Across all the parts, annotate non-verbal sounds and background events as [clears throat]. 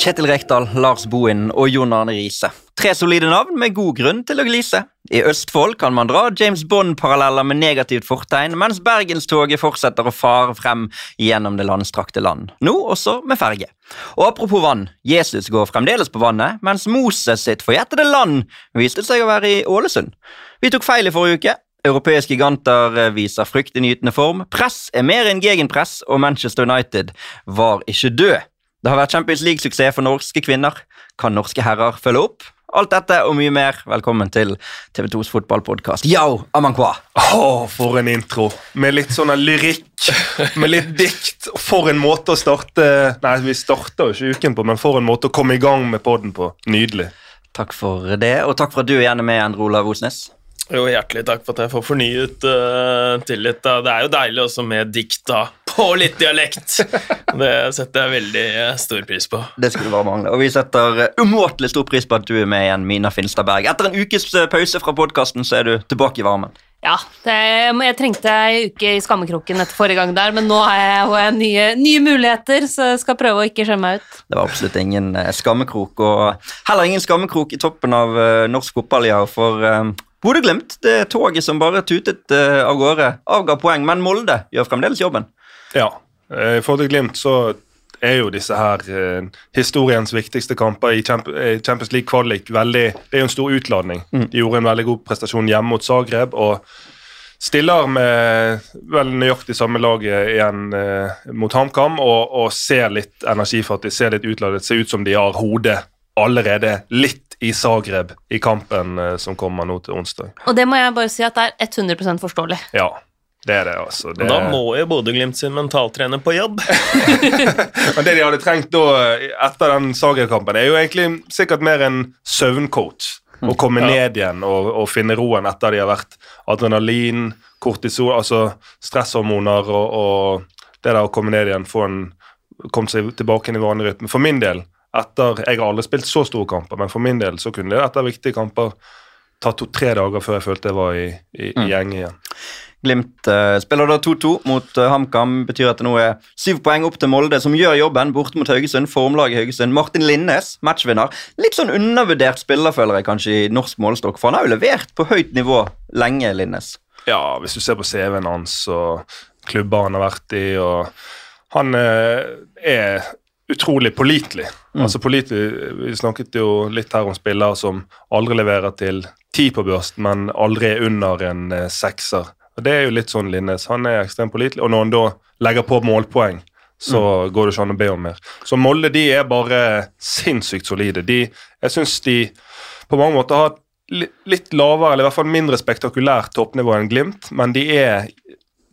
Kjetil Rekdal, Lars Bohin og Jon Arne Riise. Tre solide navn med god grunn til å glise. I Østfold kan man dra James Bond-paralleller med negativt fortegn, mens Bergenstoget fortsetter å fare frem gjennom det landstrakte land. Nå også med ferge. Og apropos vann, Jesus går fremdeles på vannet, mens Moses sitt forjettede land viste seg å være i Ålesund. Vi tok feil i forrige uke. Europeiske giganter viser fryktinngytende form. Press er mer enn gegenpress, og Manchester United var ikke død. Det har vært Champions League-suksess for norske kvinner. Kan norske herrer følge opp? Alt dette og mye mer, velkommen til TV2s fotballpodkast. Yo, Amankwa! Å, for en intro. Med litt sånn lyrikk, med litt dikt. For en måte å starte Nei, vi starter jo ikke uken på, men for en måte å komme i gang med poden på. Nydelig. Takk for det, og takk for at du er gjerne med, Endre Olav Osnes. Jo, Hjertelig takk for at jeg får fornyet uh, tillit. Da. Det er jo deilig også med dikt da, på litt dialekt. Det setter jeg veldig uh, stor pris på. Det skulle bare mangle. Og vi setter uh, umåtelig stor pris på at du er med igjen, Mina Finstadberg. Etter en ukes pause fra podkasten så er du tilbake i varmen. Ja, det, jeg trengte ei uke i skammekroken etter forrige gang der, men nå har jeg, jeg nye, nye, muligheter, så jeg skal prøve å ikke skjemme meg ut. Det var absolutt ingen skammekrok, og heller ingen skammekrok i toppen av norsk fotball, ja, for Bodø-Glimt, det toget som bare tutet uh, av gårde, avga poeng, men Molde gjør fremdeles jobben. Ja, eh, forhold til Glimt så er jo disse her uh, historiens viktigste kamper i Champions League kvalik veldig Det er jo en stor utladning. Mm. De gjorde en veldig god prestasjon hjemme mot Zagreb og stiller med vel nøyaktig samme laget igjen eh, mot HamKam og, og, ser litt energifattig, ser litt utladet, ser ut som de har hodet allerede litt i Zagreb i kampen eh, som kommer nå til onsdag. Og det må jeg bare si at det er 100% forståelig. Ja, det er det, altså. Det... Da må jo Bodø-Glimt sin mentaltrener på jobb. [laughs] Men det de hadde trengt da, etter den Zagreb-kampen, er jo egentlig sikkert mer en søvncoach. Å komme ja. ned igjen og, og, finne roen etter de har vært adrenalin, kortisol, altså stresshormoner og, og det der å komme ned igjen, få en, komme seg tilbake i vanlig rytme. For min del etter Jeg har aldri spilt så store kamper, men for min del så kunne det etter viktige kamper ta to-tre dager før jeg følte jeg var i, i, mm. i gjeng igjen. Glimt uh, spiller da 2-2 mot uh, HamKam. Betyr at det nå er syv poeng opp til Molde, som gjør jobben borte mot Haugesund. Formlaget Haugesund. Martin Linnes, matchvinner. Litt sånn undervurdert spiller, føler jeg kanskje, i norsk målestokk. For han har jo levert på høyt nivå lenge, Linnes. Ja, hvis du ser på CV-en hans og klubber han har vært i og Han uh, er utrolig pålitelig. Mm. Altså pålitelig, Vi snakket jo litt her om spillere som aldri leverer til ti på børst, men aldri er under en eh, sekser. Og Det er jo litt sånn Linnes. Han er ekstremt pålitelig. Og når han da legger på målpoeng, så mm. går det ikke an å be om mer. Så Molde de er bare sinnssykt solide. De, jeg syns de på mange måter har litt lavere, eller i hvert fall mindre spektakulært toppnivå enn Glimt, men de er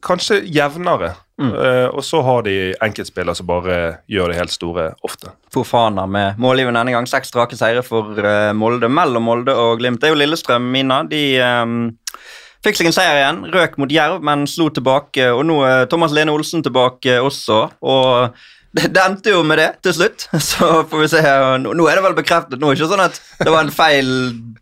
kanskje jevnere. Mm. Uh, og så har de enkeltspillere som bare gjør det helt store ofte. Fofana med målgivende denne gang. Seks strake seire for uh, Molde. Mellom Molde og Glimt. Det er jo Lillestrøm, Mina. De um, fikk seg en seier igjen. Røk mot Jerv, men slo tilbake. Og nå er Thomas Lene Olsen tilbake også. og det endte jo med det til slutt, [laughs] så får vi se. Nå er det vel bekreftet. Nå er det ikke sånn at det var en feil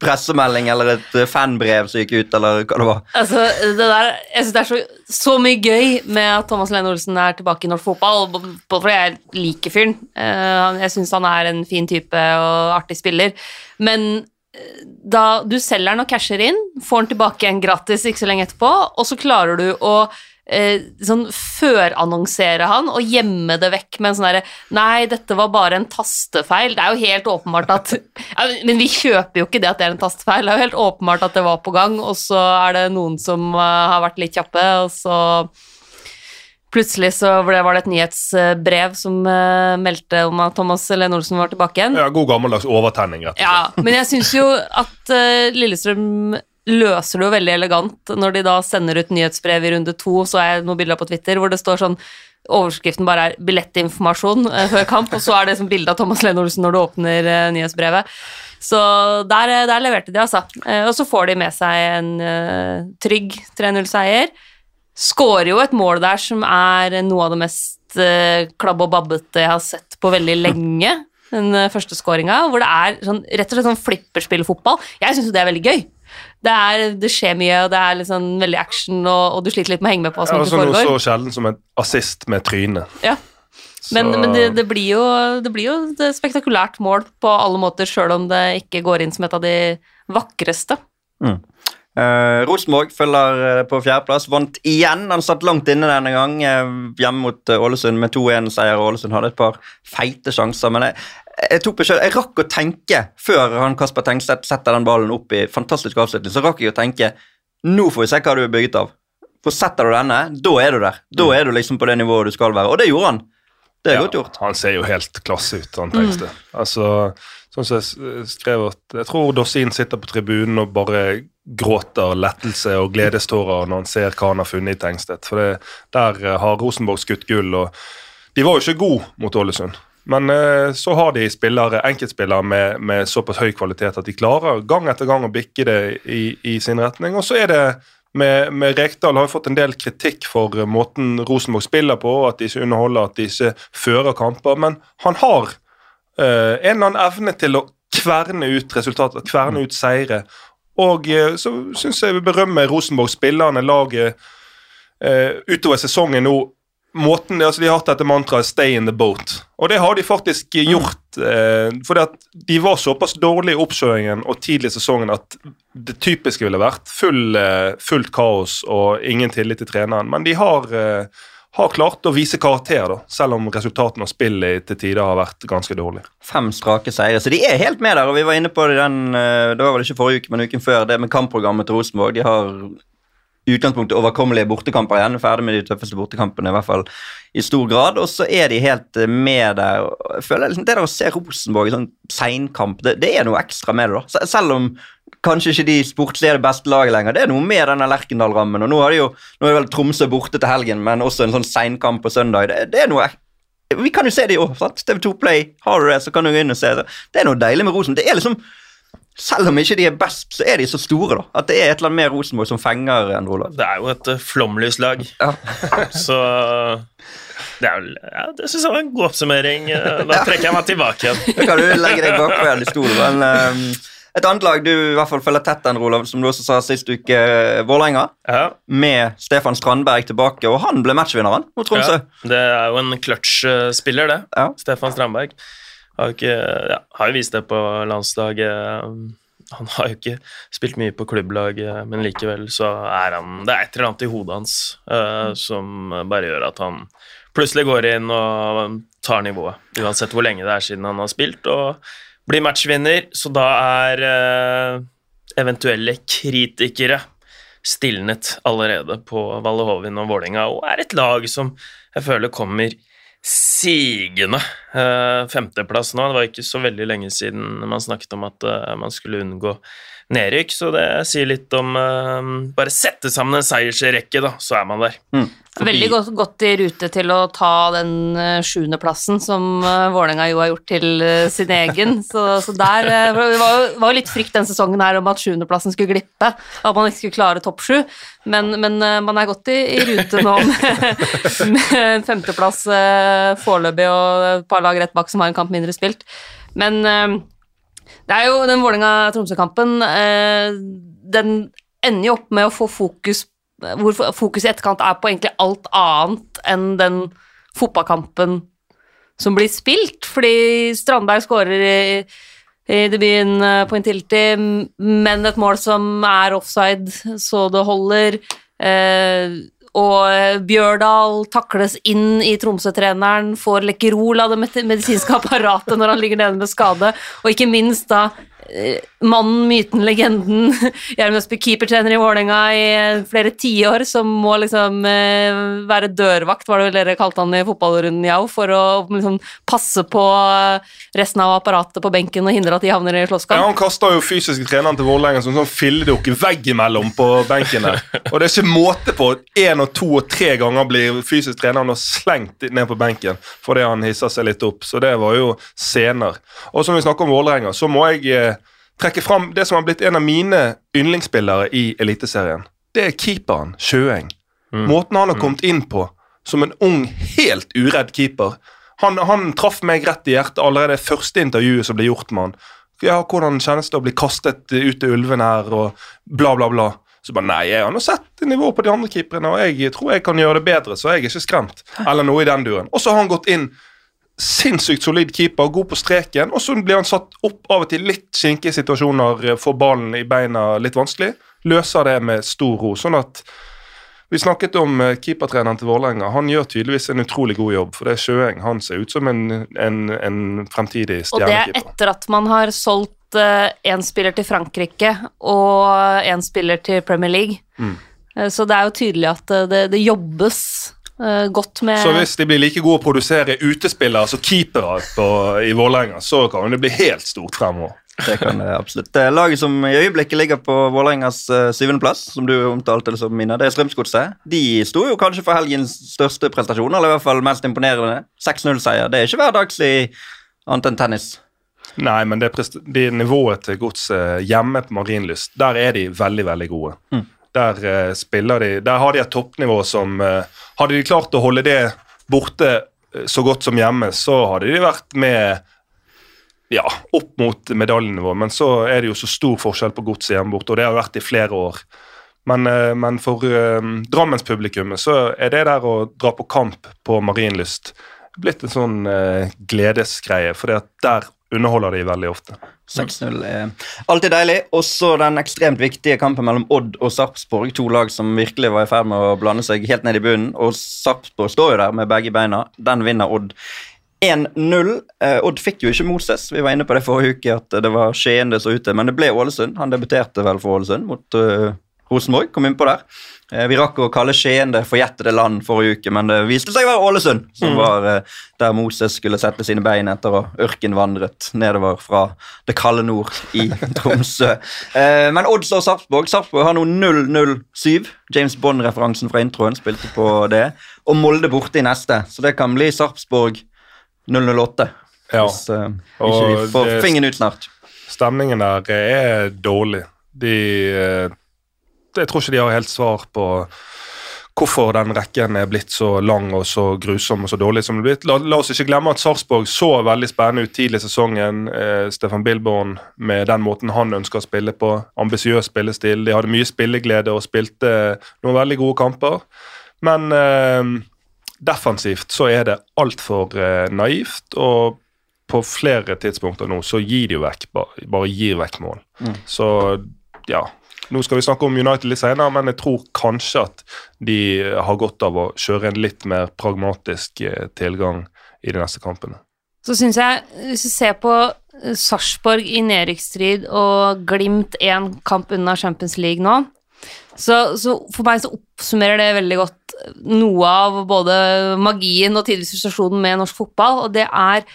pressemelding eller et fanbrev som gikk ut, eller hva det var. Altså, det der, Jeg syns det er så, så, mye gøy med at Thomas Lene Olsen er tilbake i norsk fotball, både fordi jeg liker fyren. Eh, jeg syns han er en fin type og artig spiller. Men eh, da du selger den og casher inn, får den tilbake igjen gratis ikke så lenge etterpå, og så klarer du å eh, sånn førannonsere han og gjemme det vekk med en sånn herre Nei, dette var bare en tastefeil. Det er jo helt åpenbart at [laughs] Men vi kjøper jo ikke det at det er en tastefeil. Det er jo helt åpenbart at det var på gang, og så er det noen som uh, har vært litt kjappe, og så Plutselig så var det et nyhetsbrev som uh, meldte om at Thomas Lene Olsen var tilbake igjen. Ja, God gammeldags overtenning, rett og slett. Ja, men jeg syns jo at uh, Lillestrøm løser det jo veldig elegant når de da sender ut nyhetsbrev i runde to, så er det noen bilder på Twitter hvor det står sånn Overskriften bare er 'billettinformasjon' eh, før kamp, og så er det som bilde av Thomas Lene Olsen når du åpner eh, nyhetsbrevet. Så der, eh, der, leverte de, altså. Og så får de med seg en trygg 3-0-seier. Skårer jo et mål der som er noe av det mest klabb og babbete jeg har sett på veldig lenge. Den første skåringa, hvor det er sånn, rett og slett sånn flipperspillfotball. Jeg syns jo det er veldig gøy det, er, det, skjer mye, og det er liksom veldig action, og, og, du sliter litt med å henge med på hva som ja, altså, foregår. Noe så sjelden som en assist med trynet. Ja. Men, men det, det, blir jo, det blir jo et spektakulært mål på alle måter, sjøl om det ikke går inn som et av de vakreste. Eh, Rosenborg følger eh, på fjerdeplass. Vant igjen. Han satt langt inne denne gang, eh, hjemme mot eh, Ålesund med 2-1-seier. Ålesund hadde et par feite sjanser, men jeg, jeg tok meg selv, jeg rakk å tenke før han Kasper Tengstedt setter den ballen opp i fantastisk avslutning, så rakk jeg å tenke nå får vi se hva du er bygget av. For setter du denne, da er du der. Da er du liksom på det nivået du skal være. Og det gjorde han. Det er Ja, godt gjort. Han ser jo helt klasse ut, han Tengste. Altså, sånn som jeg skrev at Jeg tror Dorsin sitter på tribunen og bare gråter lettelse og gledestårer når han ser hva han har funnet i Tengstedt. For det, der eh, har Rosenborg skutt gull, og de var jo ikke gode mot Ålesund. Men eh, så har de spillere, enkeltspillere med, med såpass høy kvalitet at de klarer gang etter gang å bikke det i, i sin retning. Og så er det med, med Rekdal har fått en del kritikk for måten Rosenborg spiller på, at de ikke underholder, at de ikke fører kamper. Men han har eh, en eller annen evne til å kverne ut resultater, kverne ut seire. Og eh, så syns jeg vi berømmer Rosenborg, spillerne, laget eh, utover sesongen nå. Måten, altså De har hatt dette mantraet 'stay in the boat', og det har de faktisk gjort. Eh, fordi at de var såpass dårlige i oppkjøringen og tidlig i sesongen at det typiske ville vært full, eh, fullt kaos og ingen tillit til treneren. Men de har, eh, har klart å vise karakter, da, selv om resultatene og spillet til tider har vært ganske dårlig. Fem strake seire, så de er helt med der. og Vi var inne på det den, eh, det var vel ikke forrige uke, men uken før, det med kampprogrammet til Rosenborg. De har utgangspunktet overkommelige bortekamper igjen. Ferdig med de tøffeste bortekampene, i hvert fall i stor grad. Og så er de helt eh, med der. Jeg føler liksom, Det der å se Rosenborg i sånn seinkamp, det, det er noe ekstra med det. da. Se- Selv om kanskje ikke de sportslige er det beste laget lenger. Det er noe med denne Lerkendal-rammen. og Nå har de jo, nå er vel Tromsø borte til helgen, men også en sånn seinkamp på søndag. Det, det er noe vi kan jo se det i år. sant? TV2 Play, har du det, så kan du gå inn og se det. Det er noe deilig med Rosen. Det er liksom, Selv om ikke de er best, så er de så store. da. At det er et eller annet med Rosenborg som fenger enn Roland. Det er jo et uh, flomlyslag, Ja. [laughs] så det er vel Ja, det syns jeg var en god oppsummering. Eh, Da trekker jeg meg tilbake igjen. [laughs] Da kan du legge deg bakpå igjen i stolen. Men ehm, et annet lag du i hvert fall følger tett, enn, Olav, som du også sa sist uke, Vålerenga, Ja, med Stefan Strandberg tilbake, og han ble matchvinneren mot Tromsø. ja, det er jo en clutch-spiller, det. Stefan Strandberg. Har jo, ikke, ja, har jo vist det på landslaget. Han har jo ikke spilt mye på klubblaget, men likevel så er han Det er et eller annet i hodet hans uh, som bare gjør at han plutselig går inn og tar nivået. Uansett hvor lenge det er siden han har spilt, og blir matchvinner. Så da er uh, eventuelle kritikere stilnet allerede på Valle Hovin og Vålerenga, og er et lag som jeg føler kommer sigende. Eh, femteplass nå. Det var ikke så veldig lenge siden man snakket om at eh, man skulle unngå nedrykk, så det sier litt om eh, Bare sette sammen en seiersrekke, da, så er man der. Mm. Veldig godt, godt i rute til å ta den uh, sjuendeplassen som uh, Vålerenga jo har gjort til eh, sin egen. [laughs] Så, så der eh, Det var jo litt frykt den sesongen her om at sjuendeplassen skulle glippe, at man ikke skulle klare topp sju, men, men eh, man er godt i, i rute nå med, [laughs] med en femteplass foreløpig og et par lag rett bak som har en kamp mindre spilt. Men eh, det er jo den Vålerenga-Tromsø-kampen eh, Den ender jo opp med å få fokus Hvor fokuset i etterkant er på egentlig alt annet enn den fotballkampen som blir spilt, fordi Strandberg skårer i, i debuten eh, på Intility, men et mål som er offside, så det holder. Eh, og Bjørdal takles inn i Tromsø-treneren, får Lekkerol av det medisinske [laughs] apparatet når han ligger nede med skade, og ikke minst da eh, mannen, myten, legenden [laughs] Gjermund Østby, keepertrener i Vålerenga i eh, flere tiår, som må liksom eh, være dørvakt, var det vel dere kalte han i fotballrunden, Jau, for å liksom passe på eh, resten av apparatet på benken og hindre at de havner i Ja, han kaster jo fysisk treneren til Vålerenga som sånn filledukke veggimellom på benken der. Og det er ikke måte på. Én og to og tre ganger blir fysisk treneren og slengt ned på benken fordi han hisser seg litt opp. Så det var jo scener. Og som vi snakker om Vålerenga, så må jeg trekke fram det som har blitt en av mine yndlingsspillere i Eliteserien. Det er keeperen Sjøeng. Måten han har kommet inn på som en ung, helt uredd keeper. Han, han traff meg rett i hjertet allerede første intervjuet som ble gjort med han. Ja, hvordan kjennes det å bli kastet ut til ulvene her, og bla, bla, bla. Så bare, nei, jeg har nå sett nivået på de andre keeperne, og jeg tror jeg kan gjøre det bedre, så jeg er ikke skremt. Eller noe i den duren. Og så har han gått inn sinnssykt solid keeper, god på streken, og så blir han satt opp av og til litt skinkige situasjoner, eh, får ballen i beina litt vanskelig. Løser det med stor ro. sånn at vi snakket om eh, keepertreneren til Vålerenga. Han gjør tydeligvis en utrolig god jobb. For det er Sjøeng han ser ut som en, en, en fremtidig Og det er etter at man har solgt én spiller til Frankrike og én spiller til Premier League. Mm. Eh, Så det er jo tydelig at eh, det, det jobbes eh, godt med Så hvis de blir like gode å produsere utespillere som keepere i Vålerenga, så kan det bli helt stort fremover. Det kan det absolutt. Det laget som i øyeblikket ligger på Vålerengas uh, syvendeplass, som du omtalte det som, Mina, det er Strømsgodset. De sto jo kanskje for helgens største prestasjon, eller i hvert fall mest imponerende. 6-0-seier. Det er ikke hverdagslig annet enn tennis. Nei, men det, det nivået til godset hjemme på Marienlyst, der er de veldig, veldig gode. Mm. Der eh, spiller de Der har de et toppnivå som eh, Hadde de klart å holde det borte eh, så godt som hjemme, så hadde de vært med ja, opp mot medaljenivå. Men så er det jo så stor forskjell på godset hjemme borte, og det har vært i flere år. Men, men for eh, Drammenspublikummet så er det der å dra på kamp på Marienlyst blitt en sånn uh, gledesgreie, for der underholder de veldig ofte. 6-0 er alltid deilig. Også den ekstremt viktige kampen mellom Odd og Sarpsborg. To lag som virkelig var i ferd med å blande seg helt ned i bunnen. Og Sarpsborg står jo der med begge beina. Den vinner Odd 1-0. Eh, Odd fikk jo ikke Moses. Vi var inne på det forrige uke at det var Skien det så ut til, men det ble Ålesund. Han debuterte vel for Ålesund mot eh, Rosenborg. Kom innpå der. Eh, vi rakk å kalle Skien det forjettede land forrige uke, men det viste seg å være Ålesund, som var eh, der Moses skulle sette sine bein etter å ørkenvandret nedover fra det kalde nord i [laughs] Tromsø. Eh, men Odd står Sarpsborg. Sarpsborg har nå 0-0-7. James Bond-referansen fra introen spilte på det. Og Molde borte i neste, så det kan bli Sarpsborg 008. Ja. Hvis uh, ikke vi får fingeren ut snart. Stemningen der er dårlig. De eh, Jeg tror ikke de har helt svar på hvorfor den rekken er blitt så lang og så grusom og så dårlig som det er blitt. La, la oss ikke glemme at Sarpsborg så veldig spennende ut tidlig i sesongen. Eh, Stefan Bilborn med den måten han ønsker å spille på. Ambisiøs spillestil. De hadde mye spilleglede og spilte noen veldig gode kamper. Men eh, defensivt så er det altfor eh, naivt. og på flere tidspunkter nå så gir de jo vekk, bare, bare gir vekk mål. Mm. Så ja, nå skal vi snakke om United litt senere, men jeg tror kanskje at de har godt av å kjøre en litt mer pragmatisk eh, tilgang i de neste kampene. Så syns jeg, hvis du ser på eh, Sarpsborg i nedrykksstrid og Glimt én kamp unna Champions League nå, så, så for meg så oppsummerer det veldig godt noe av både magien og tidvis frustrasjonen med norsk fotball, og det er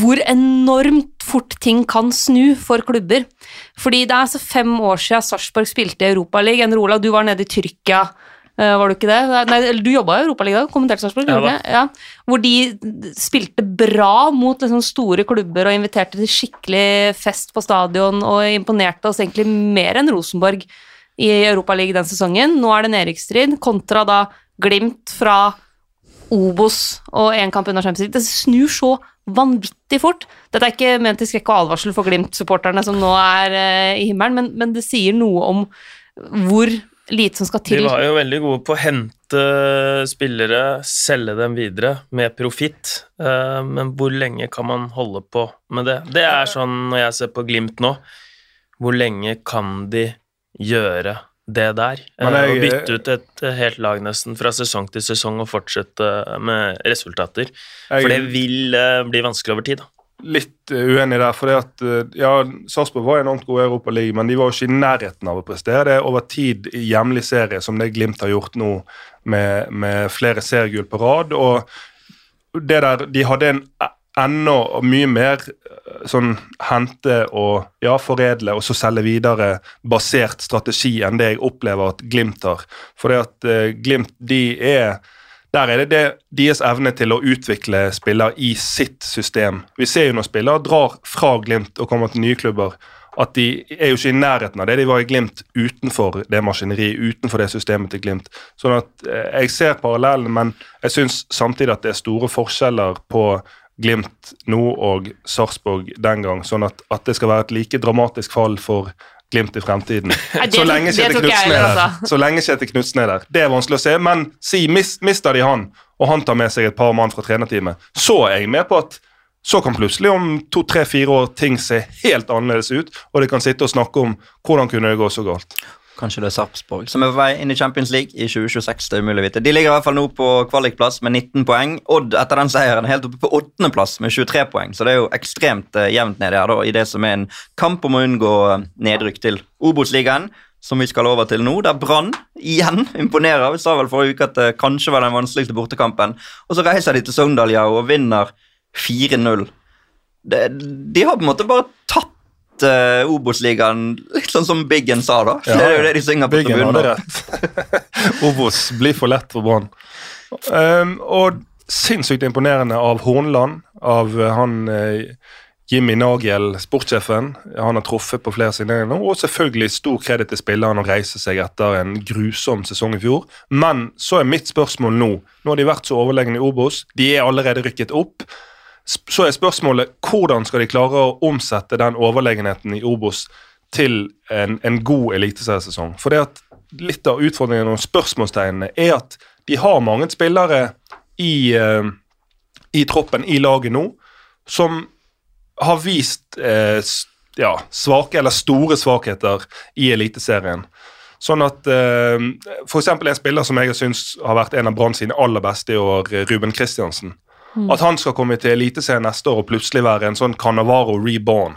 hvor enormt fort ting kan snu for klubber. Fordi det er altså fem år siden Sarpsborg spilte i Europaligaen. Rola, du var nede i Tyrkia, eh, var du ikke det? Nei, du jobba i Europaligaen, kommenterte Sarpsborg? Ja ja. Hvor de spilte bra mot liksom store klubber og inviterte til skikkelig fest på stadion og imponerte oss egentlig mer enn Rosenborg i Europaligaen den sesongen. Nå er det nedrykksstrid, kontra da Glimt fra Obos og én kamp unna Champions League. Det snur så vanvittig fort. Dette er ikke ment til skrekk og advarsel for Glimt-supporterne som nå er eh, i himmelen, men, men det sier noe om hvor lite som skal til. De var jo veldig gode på å hente spillere, selge dem videre med profitt. eh, Men hvor lenge kan man holde på med det? Det er sånn når jeg ser på Glimt nå, hvor lenge kan de gjøre det der? Men Eh, jeg- Å bytte ut et eh, helt lag nesten fra sesong til sesong og fortsette med resultater. Jeg For det vil eh, bli vanskelig over tid. da. litt uenig der, for det at ja, Sarpsborg var enormt gode i Europaligaen, men de var jo ikke i nærheten av å prestere det er over tid i hjemlig serie, som det Glimt har gjort nå med, med flere seriegull på rad. og det der, De hadde en enda mye mer eh, sånn hente og ja, foredle og så selge videre basert strategi enn det jeg opplever at Glimt har. For det at eh, Glimt de er der er det, det deres evne til å utvikle spillere i sitt system. Vi ser jo når spillere drar fra Glimt og kommer til nye klubber, at de er jo ikke i nærheten av det de var i Glimt utenfor det maskineriet, utenfor det systemet til Glimt. Sånn at eh, Jeg ser parallellen, men jeg syns samtidig at det er store forskjeller på Glimt nå og Sarpsborg den gang, sånn at, at det skal være et like dramatisk fall for Glimt i fremtiden. [laughs] Det så lenge Kjetil Knutsen er der. altså. Så lenge Kjetil Knutsen er der. Det er vanskelig å se, men si mis, mister de han, og han tar med seg et par mann fra trenerteamet, så er jeg med på at så kan plutselig om to, tre, fire år ting se helt annerledes ut, og de kan sitte og snakke om hvordan kunne det gå så galt. Kanskje det er Sarpsborg som er på vei inn i Champions League i 2026. det er umulig å vite. De ligger i hvert fall nå på kvalikplass med 19 poeng. Odd etter den seieren er helt oppe på åttendeplass med 23 poeng, så det er jo ekstremt uh, jevnt nedi her da, i det som er en kamp om å unngå eh, nedrykk til Obos-ligaen. Som vi skal over til nå, der Brann igjen [laughs] imponerer. Vi sa vel forrige uke at det kanskje var den vanskeligste bortekampen. Og så reiser de til Sogndal og vinner 4-0. De har på en måte bare tatt uh, Obos-ligaen litt sånn som Biggen sa, da. Ja, det er jo det de synger på Biggen hadde rett. [laughs] Obos blir for lett for Brann. Um, og sinnssykt imponerende av Hornland, av uh, han uh, Jimmy Nagel, sportssjefen. Han har truffet på flere sider nå, og selvfølgelig stor kreditt til spilleren å reise seg etter en grusom sesong i fjor. Men så er mitt spørsmål nå Nå har de vært så overlegne i Obos, de er allerede rykket opp. Så er spørsmålet hvordan skal de klare å omsette den overlegenheten i Obos til en, en god eliteseriesesong. For det at litt av utfordringen og spørsmålstegnene er at de har mange spillere i, uh, i troppen, i laget nå, som har vist eh, ja, svake eller store svakheter i Eliteserien. Sånn at eh, F.eks. en spiller som jeg syns har vært en av Brann sine aller beste i år, Ruben Kristiansen. Mm. At han skal komme til Eliteserien neste år og plutselig være en sånn Canavaro reborn,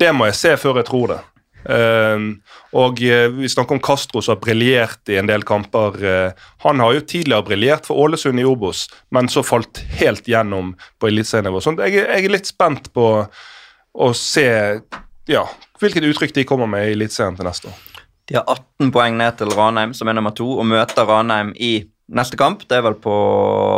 det må jeg se før jeg tror det. Uh, og uh, Vi snakker om Castro som har briljert i en del kamper. Uh, han har jo tidligere briljert for Ålesund i Obos, men så falt helt gjennom på eliteserienivå. Så jeg, jeg, er litt spent på å se ja, hvilket uttrykk de kommer med i Eliteserien til neste år. De har 18 poeng ned til Ranheim, som er nummer to, og møter Ranheim i neste kamp. Det er vel på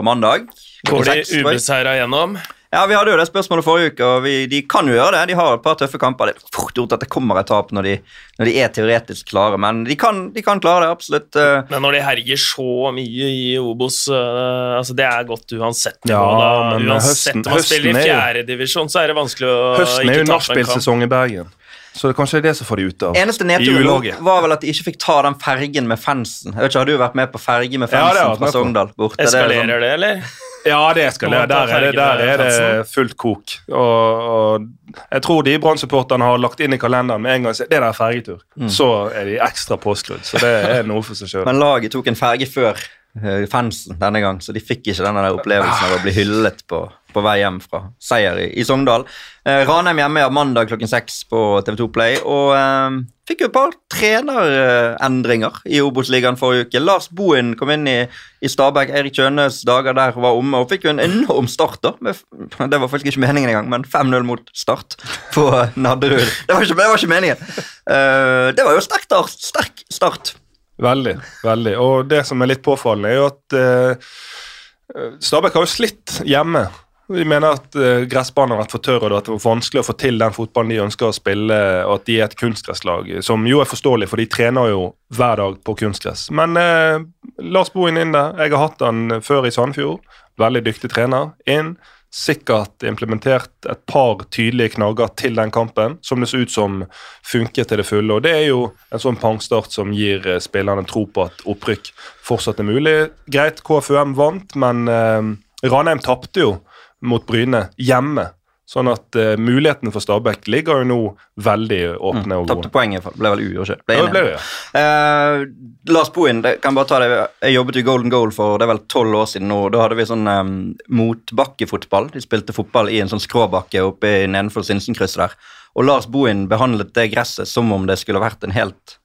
mandag. Går de ubeseira gjennom? Ja, Vi hadde jo det spørsmålet forrige uke, og vi, de kan jo gjøre det. De har et par tøffe kamper. Det er fort gjort at det kommer et tap når de, når de er teoretisk klare, men de kan, de kan, klare det, absolutt. Men når de herjer så mye i Obos, uh, altså det er godt uansett nivå. Ja, da. Uansett om man spiller i fjerdedivisjon, så er det vanskelig å høsten er jo nachspielsesong i Bergen. Så det er kanskje det som får de ut av Eneste nedturen var vel at de ikke fikk ta den fergen med fansen. Jeg vet ikke, Har du vært med på ferge med fansen ja, fra Sogndal? Eskalerer det, sånn, det, eller? Ja, det eskalerer. Der er det, der er det fullt kok. Og, og jeg tror de Brann-supporterne har lagt inn i kalenderen med en gang det der er fergetur. Mm. Så er de ekstra påskrudd. Så det er noe for seg sjøl. Men laget tok en ferge før fansen denne gang, så de fikk ikke denne der opplevelsen av å bli hyllet på på vei hjem fra seier i, i Sogndal. Eh, Ranheim hjemme ja, mandag klokken seks på TV2 Play. Og eh, fikk jo et par trenerendringer i Obos-ligaen forrige uke. Lars Bohin kom inn i, i Stabæk. Eirik Kjønes dager der var omme og fikk jo en enorm start. da. Med, det var faktisk ikke meningen engang, men 5-0 mot Start på Nadderud. Det var ikke, det var ikke meningen. Eh, det var jo sterk start. Sterk start. Veldig, veldig. Og det som er litt påfallende, er jo at eh, Stabæk har jo slitt hjemme vi mener at eh, gressbanen har vært for tørr og det har vært vanskelig å få til den fotballen de ønsker å spille, og at de er et kunstgresslag, som jo er forståelig, for de trener jo hver dag på kunstgress. Men eh, Lars Bohin inn der. Jeg har hatt han før i Sandefjord. Veldig dyktig trener. Inn. Sikkert implementert et par tydelige knagger til den kampen, som det så ut som funket til det fulle. og Det er jo en sånn pangstart som gir uh, spillerne tro på at opprykk fortsatt er mulig. Greit, KFUM vant, men Ranheim tapte jo mot Bryne hjemme. Sånn at uh, mulighetene for Stabæk ligger jo nå veldig åpne. Mm, Tapte poenget, ble vel uavgjort. Ble ja, ble det, ja. Uh, Lars Bohin, det, kan bare ta det. jeg jobbet i Golden Goal for det er vel tolv år siden nå. Da hadde vi sånn um, motbakkefotball. De spilte fotball i en sånn skråbakke oppe nedenfor Sinsenkrysset der. Og Lars Bohin behandlet det gresset som om det skulle vært en helt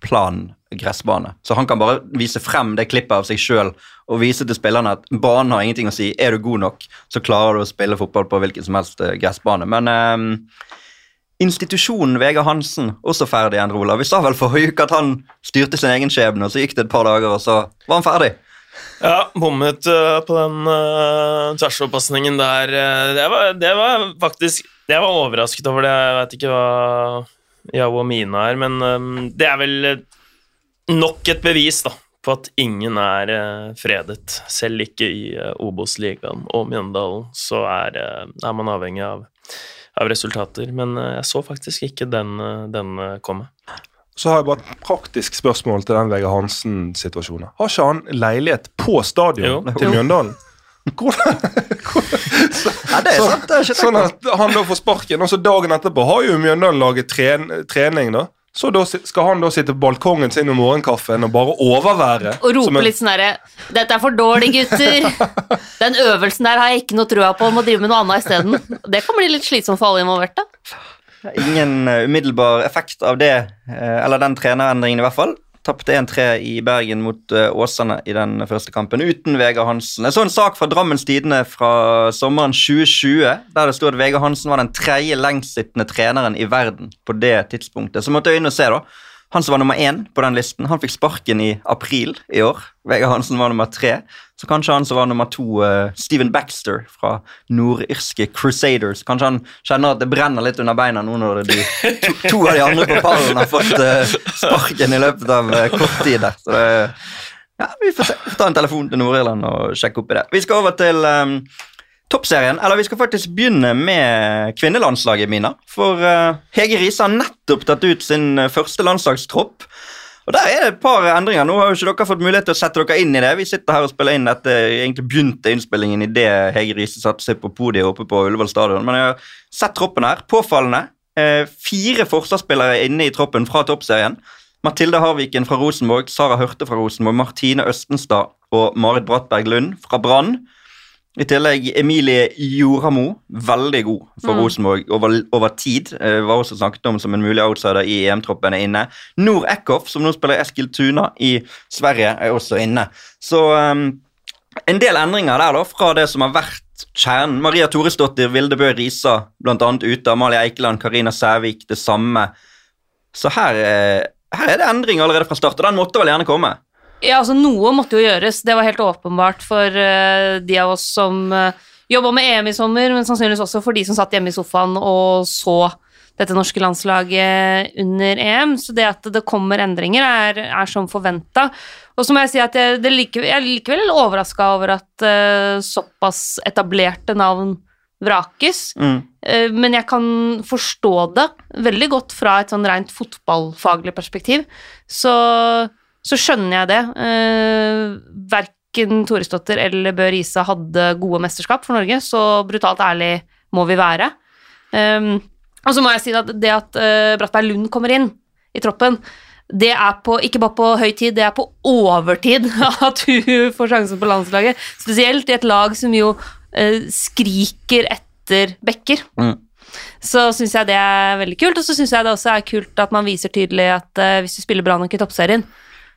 plan gressbane. Så han kan bare vise frem det klippet av seg sjøl og vise til spillerne at banen har ingenting å si. Er du god nok, så klarer du å spille fotball på hvilken som helst eh, gressbane. Men eh, institusjonen Vegard Hansen også ferdig, Endre Olav. Vi sa vel forrige uke at han styrte sin egen skjebne, og så gikk det et par dager, og så var han ferdig. Ja, bommet uh, på den uh, tversoverpasningen der. det, var, det var faktisk Jeg var overrasket over det. Jeg vet ikke hva Yao og Mina er, men um, det er vel nok et bevis da, på at ingen er uh, fredet. Selv ikke i uh, Obos-ligaen og Mjøndalen så er, uh, er man avhengig av, av resultater. Men jeg så faktisk ikke den, den komme. Så har jeg bare et praktisk spørsmål til den Vegard Hansen-situasjonen. Har ikke han leilighet på stadion Jo. til Mjøndalen? [laughs] Hvordan? Ja, det er sant. Det er Sånn at han da får sparken, og så dagen etterpå har jo Mjøndalen laget tren trening, da. Så da skal han da sitte på balkongen sin med morgenkaffen og bare overvære. Og som rope en- litt sånn herre 'Dette er for dårlig, gutter'. [laughs] Den øvelsen der har jeg ikke noe trua på. Må drive med noe annet isteden. Det kan bli litt slitsomt for alle involverte. Ingen eh, umiddelbar effekt av det, eh, eller den trenerendringen i hvert fall. Tapte 1-3 i Bergen mot eh, Åsane i den første kampen, uten Vegard Hansen. Jeg så en sak fra Drammens Tidende fra sommeren 2020, der det sto at Vegard Hansen var den tredje lengstsittende treneren i verden på det tidspunktet. Så måtte jeg inn og se, da. Han som var nummer én på den listen, han fikk sparken i april i år. Vegard Hansen var nummer tre. Så kanskje han som var nummer to, uh, Stephen Baxter fra nordirske Crusaders Kanskje han kjenner at det brenner litt under beina nå når de, to, to av de andre på pallen har fått uh, sparken i løpet av uh, kort tid. der. Så det, ja, vi får se. Ta en telefon til Nord-Irland og sjekke opp i det. Vi skal over til eh, toppserien. Eller vi skal faktisk begynne med kvinnelandslaget, Mina. For uh, Hege Riise har nettopp tatt ut sin eh, første landslagstropp. Og Der er det et par endringer. Nå har jo ikke dere fått mulighet til å sette dere inn i det. Vi sitter her og spiller inn dette. Egentlig begynte innspillingen idet Hege Riise satte seg på podiet oppe på Ullevål stadion. Men jeg har sett troppen her. Påfallende. Uh, fire forsvarsspillere inne i troppen fra toppserien. Mathilde Harviken fra Rosenborg, Sara Hørte fra Rosenborg, Martine Østenstad og Marit Brattberg Lund fra Brann. I tillegg Emilie Joramo, veldig god for Mm. Rosenborg over, over tid. Eh, var også snakket om som en mulig outsider i EM-troppen er inne. Nor Eckhoff, som nå spiller Eskil Tuna i Sverige, er også inne. Så um, en del endringer der da, fra det som har vært kjernen. Maria Toresdottir, Vilde Bø Risa annet ute. Amalie Eikeland, Karina Sævik det samme. Så her, her er det endring allerede fra start, og den måtte vel gjerne komme. Ja, altså Noe måtte jo gjøres. Det var helt åpenbart for uh, de av oss som uh, jobba med EM i sommer, men sannsynligvis også for de som satt hjemme i sofaen og så dette norske landslaget under EM. Så det at det kommer endringer, er, er som forventa. Og så må jeg si at jeg, det like, jeg er likevel overraska over at uh, såpass etablerte navn vrakes. Mm. Uh, Men jeg kan forstå det veldig godt fra et sånn rent fotballfaglig perspektiv. Så, så skjønner jeg det. Uh, Verken Toresdottir eller Bø Riise hadde gode mesterskap for Norge, så brutalt ærlig må vi være. Um, og så må jeg si at det at uh, Brattberg Lund kommer inn i troppen, det er på, ikke bare på høy tid, det er på overtid [laughs] at hun får sjansen på landslaget. Spesielt i et lag som jo uh, skriker etter bekker. Mm. Så syns jeg det er veldig kult, og så syns jeg det også er kult at man viser tydelig at uh, hvis du spiller bra nok i toppserien,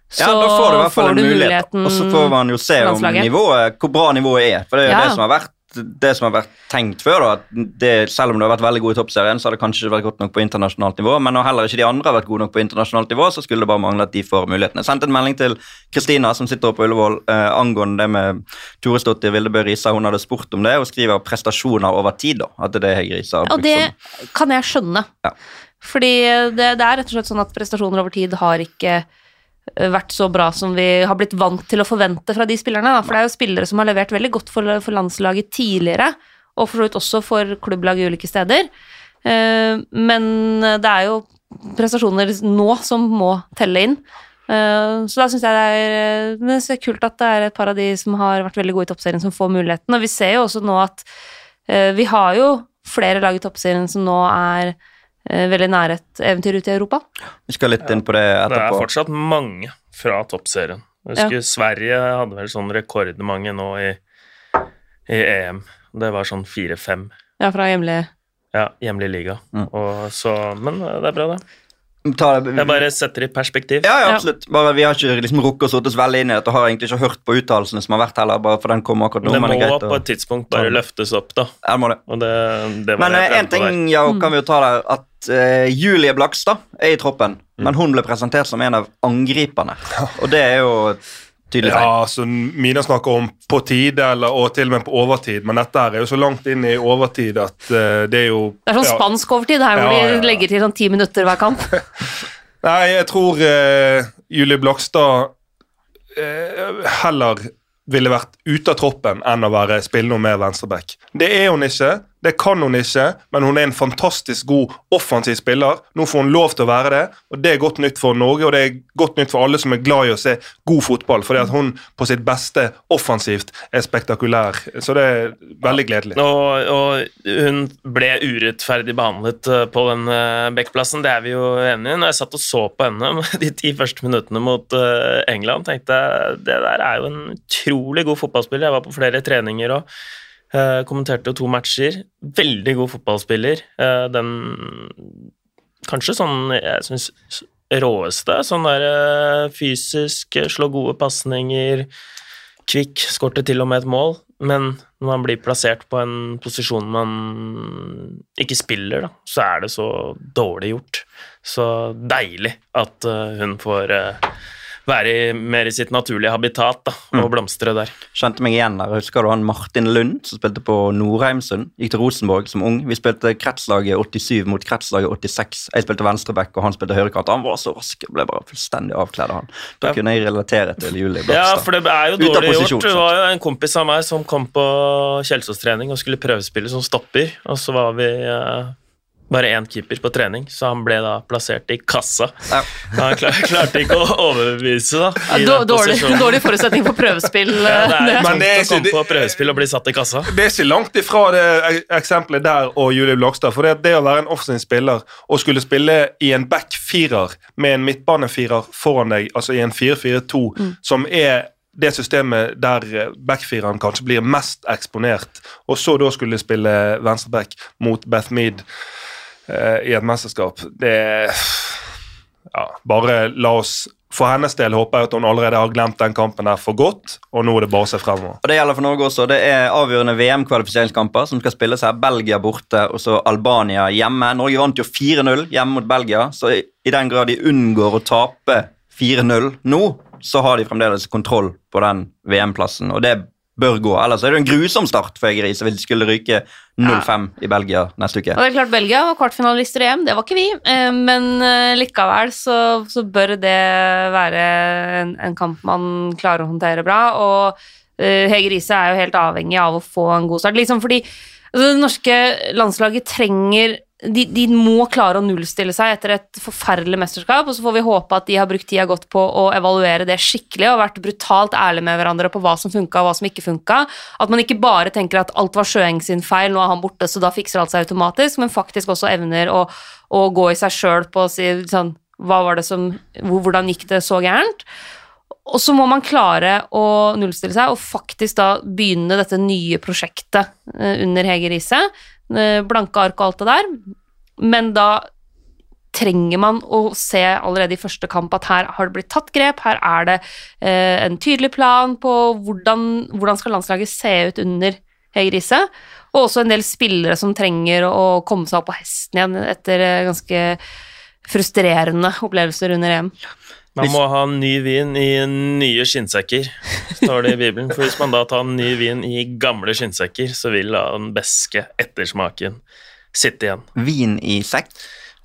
så Ja, da får du i hvert fall en mulighet. muligheten Og så får man jo se om nivået, hvor bra nivået er. For det er jo Ja. det som har vært det som har vært tenkt før. da, det, Selv om du har vært veldig god i toppserien, så har det kanskje ikke vært godt nok på internasjonalt nivå. Men når heller ikke de andre har vært gode nok på internasjonalt nivå, så skulle det bare mangle at de får mulighetene. Jeg sendte en melding til Kristina, som sitter oppe på Ullevål, eh, angående det med Tore Stottir Vildebø Risa. Hun hadde spurt om det, og skriver prestasjoner over tid. da, At det er det Hege Risa har brukt det kan jeg skjønne. Ja. Fordi det, det er rett og slett sånn at prestasjoner over tid har ikke vært så bra som vi har blitt vant til å forvente fra de spillerne. Da. For det er jo spillere som har levert veldig godt for, for landslaget tidligere, og for så vidt også for klubblag i ulike steder. Eh, men det er jo prestasjoner nå som må telle inn. Eh, så da syns jeg det er, det er kult at det er et par av de som har vært veldig gode i toppserien, som får muligheten. Og vi ser jo også nå at eh, vi har jo flere lag i toppserien som nå er eh, veldig nære et eventyr ute i Europa. Vi skal litt inn på det etterpå. Det er fortsatt mange fra toppserien. Jeg husker Sverige hadde vel sånn rekordmange nå i, i EM. Det var sånn fire-fem. Ja, fra hjemlig Ja, hjemlig liga. Mm. Og så, men eh, det er bra, det. Ta det, Jeg bare setter det i perspektiv. Ja, ja, absolutt. Bare Vi har ikke liksom rukket å sette oss veldig inn i det, og har egentlig ikke hørt på uttalelsene som har vært heller, bare for den kommer akkurat nå. Det må det greit. på et tidspunkt bare løftes opp, da. Ja, må det. Og det, det var Men én ting ja, Mm. kan vi jo ta der, at uh, Julie Blakstad er i troppen, men hun ble presentert som en av angriperne. Og det er jo tydelig tegn. Ja, så Mina snakker om på tide, eller, og til og med på overtid, men dette her er jo så langt inn i overtid at uh, det er jo Det er sånn ja. spansk overtid her, hvor Ja, ja, ja. de legger til sånn ti minutter hver kamp. [laughs] Nei, jeg tror uh, Julie Blakstad uh, heller ville vært ute av troppen enn å være spille noe mer venstreback. Det er hun ikke. Det kan hun ikke, men hun er en fantastisk god offensiv spiller. Nå får hun lov til å være det, og det er godt nytt for Norge, og det er godt nytt for alle som er glad i å se god fotball, fordi at hun på sitt beste offensivt er spektakulær. Så det er veldig gledelig. Og, og hun ble urettferdig behandlet eh, på den uh, backplassen, det er vi jo enige i. Når jeg satt og så på henne [laughs] de ti første minuttene mot uh, England, tenkte jeg det der er jo en utrolig god fotballspiller. Jeg var på flere treninger og kommenterte jo to matcher. Veldig god fotballspiller. Uh, den kanskje sånn jeg syns råeste. Sånn der fysisk, slå gode pasninger, kvikk, skårte til og med et mål. Men når man blir plassert på en posisjon man ikke spiller, da, så er det så dårlig gjort. Så deilig at hun får være i, mer i sitt naturlige habitat da, og Mm. blomstre der. Kjente meg igjen der. Husker du han Martin Lund som spilte på Norheimsund? Gikk til Rosenborg som ung. Vi spilte kretslaget 87 mot kretslaget 86. Jeg spilte venstreback, og han spilte høyrekant. Han var så rask. Jeg ble bare fullstendig avkledd av han. Da Ja. kunne jeg relatere til Julie Ja, for det er jo dårlig gjort. Det var jo en kompis av meg som kom på Kjelsås-trening og skulle prøvespille som stopper, og så var vi eh, bare én keeper på trening, så han ble da plassert i kassa. Ja. [laughs] Han klar, klarte ikke å overbevise, da. Ja, dårlig, dårlig forutsetning for prøvespill. Ja, det er. Men tungt det er å komme på prøvespill og bli satt i kassa. Det er ikke langt ifra det eksempelet der og Julie Blakstad. For det, det å være en offensiv spiller og skulle spille i en back-firer med en midtbanefirer foran deg, altså i en 4-4-2, som er det systemet der eh, backfireren kanskje blir mest eksponert, og så da skulle spille venstreback mot Beth Mead eh, i et mesterskap, det Ja, bare la oss For hennes del håper jeg at hun allerede har glemt den kampen der for godt, og nå er det bare å se fremover. Og Det gjelder for Norge også. Det er avgjørende VM-kvalifiseringskamper som skal spilles her. Belgia borte og så Albania hjemme. Norge vant jo 4-0 hjemme mot Belgia, så i, i den grad de unngår å tape 4-0 nå, så har de fremdeles kontroll på den VM-plassen, og det bør gå. Ellers er det en grusom start for Egeri, så hvis de skulle ryke 0-5 i Belgia neste uke. Og det er klart Belgia var kvartfinalister i EM, det var ikke vi. eh, Men eh, likevel så, så bør det være en, en kamp man klarer å håndtere bra. Og eh, Hege Riise er jo helt avhengig av å få en god start. Liksom fordi altså, det norske landslaget trenger de, de må klare å nullstille seg etter et forferdelig mesterskap, og så får vi håpe at de har brukt tida godt på å evaluere det skikkelig og vært brutalt ærlige med hverandre på hva som funka og hva som ikke funka. At man ikke bare tenker at alt var Sjøeng sin feil, nå er han borte, så da fikser alt seg automatisk, men faktisk også evner å, å gå i seg sjøl på å si sånn Hva var det som Hvordan gikk det så gærent? Og så må man klare å nullstille seg og faktisk da begynne dette nye prosjektet eh, under Hege Riise. Eh, Blanke ark og alt det der. Men da trenger man å se allerede i første kamp at her har det blitt tatt grep, her er det eh, en tydelig plan på hvordan, hvordan skal landslaget se ut under Hege Riise. Og også en del spillere som trenger å komme seg opp på hesten igjen etter eh, ganske frustrerende opplevelser under EM. Man må ha ny vin i nye skinnsekker, står det i Bibelen. For hvis man da tar ny vin i gamle skinnsekker, så vil da den beske ettersmaken sitte igjen. Vin i sekk.